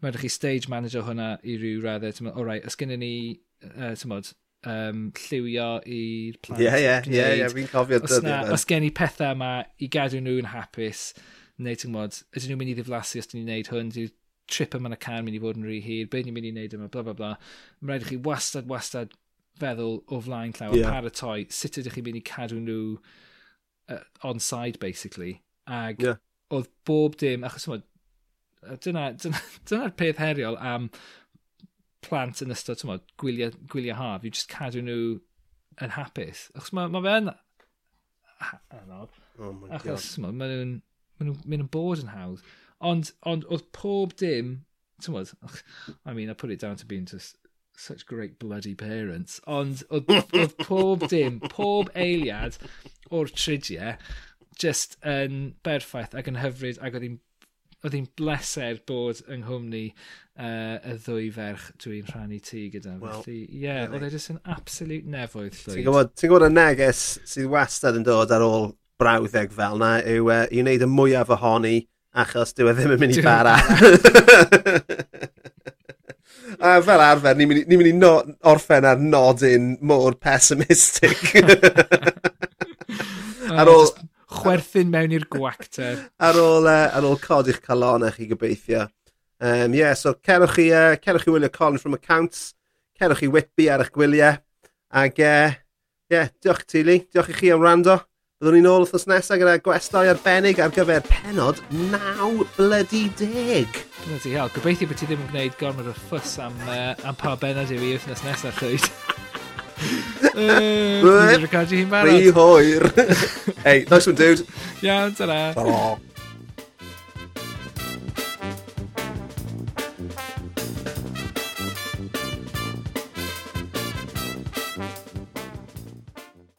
Speaker 1: mae'n rhaid chi stage manager hwnna i ryw raddau, ti'n meddwl, o rai, os gynnu ni, uh, ti'n meddwl, um, lliwio i'r plant.
Speaker 2: Ie, ie, ie, fi'n cofio dyddiau.
Speaker 1: Os gen i pethau yma i gadw nhw'n hapus, neu ti'n gwybod, ydyn nhw'n mynd i ddiflasu os dyn ni'n neud hwn, dwi'n trip yma yn y can mynd i fod yn rhy hir, beth ni'n mynd i wneud yma, bla bla bla. Mae'n rhaid i chi wastad, wastad feddwl o flaen llaw, yeah. paratoi, sut ydych chi'n mynd i cadw nhw uh, on-side, basically. Ag
Speaker 2: yeah.
Speaker 1: oedd bob dim, achos yma, dyna'r dyna, dyna peth heriol am plant yn ystod tymod, gwylio, gwylio haf yw just cadw nhw yn hapus. Achos mae ma fe yn anodd.
Speaker 2: Oh my
Speaker 1: Achos mae nhw'n ma nhw mynd yn bod yn hawdd. Ond, ond oedd pob dim, tymod, I mean, I put it down to being just such great bloody parents, ond oedd, oedd pob dim, pob eiliad o'r tridiau just yn berffaith ac yn hyfryd ac oedd hi'n oedd hi'n bleser bod yng nghwmni uh, y ddwy ferch dwi'n rhannu tŷ gyda.
Speaker 2: Well,
Speaker 1: Felly, ie, yeah, oedd e jyst yn absolute nefoedd llwyd.
Speaker 2: Ti'n gwybod, ti gwybod y neges sydd wastad yn dod ar ôl brawddeg fel yna yw uh, i wneud y mwyaf ohoni achos dyw e ddim yn mynd i
Speaker 1: e
Speaker 2: bara. A fel arfer, ni'n mynd, ni mynd i no, orffen ar nodyn mor pessimistic. ar ôl...
Speaker 1: Just chwerthin mewn i'r gwacter.
Speaker 2: ar ôl, uh, ar ôl codi'ch calonau chi gobeithio. Um, yeah, so cerwch chi, uh, e, cerwch chi wylio Colin from Accounts, cerwch chi Whitby ar eich gwyliau, ag e, uh, yeah, diolch Tili, diolch i chi am rando. Byddwn ni'n ôl wrthnos nesaf gyda gwestai arbennig ar gyfer penod 9 blydi
Speaker 1: 10. Bloody hell, gobeithio bod ti ddim yn gwneud gormod o ffws am, uh, am pa benod yw i wrthnos nesaf llwyd. Dwi'n recordio i
Speaker 2: hi'n
Speaker 1: barod.
Speaker 2: Rhi hwyr. Hey, nice one, dude.
Speaker 1: Iawn, ta-ra.
Speaker 2: ta-ra.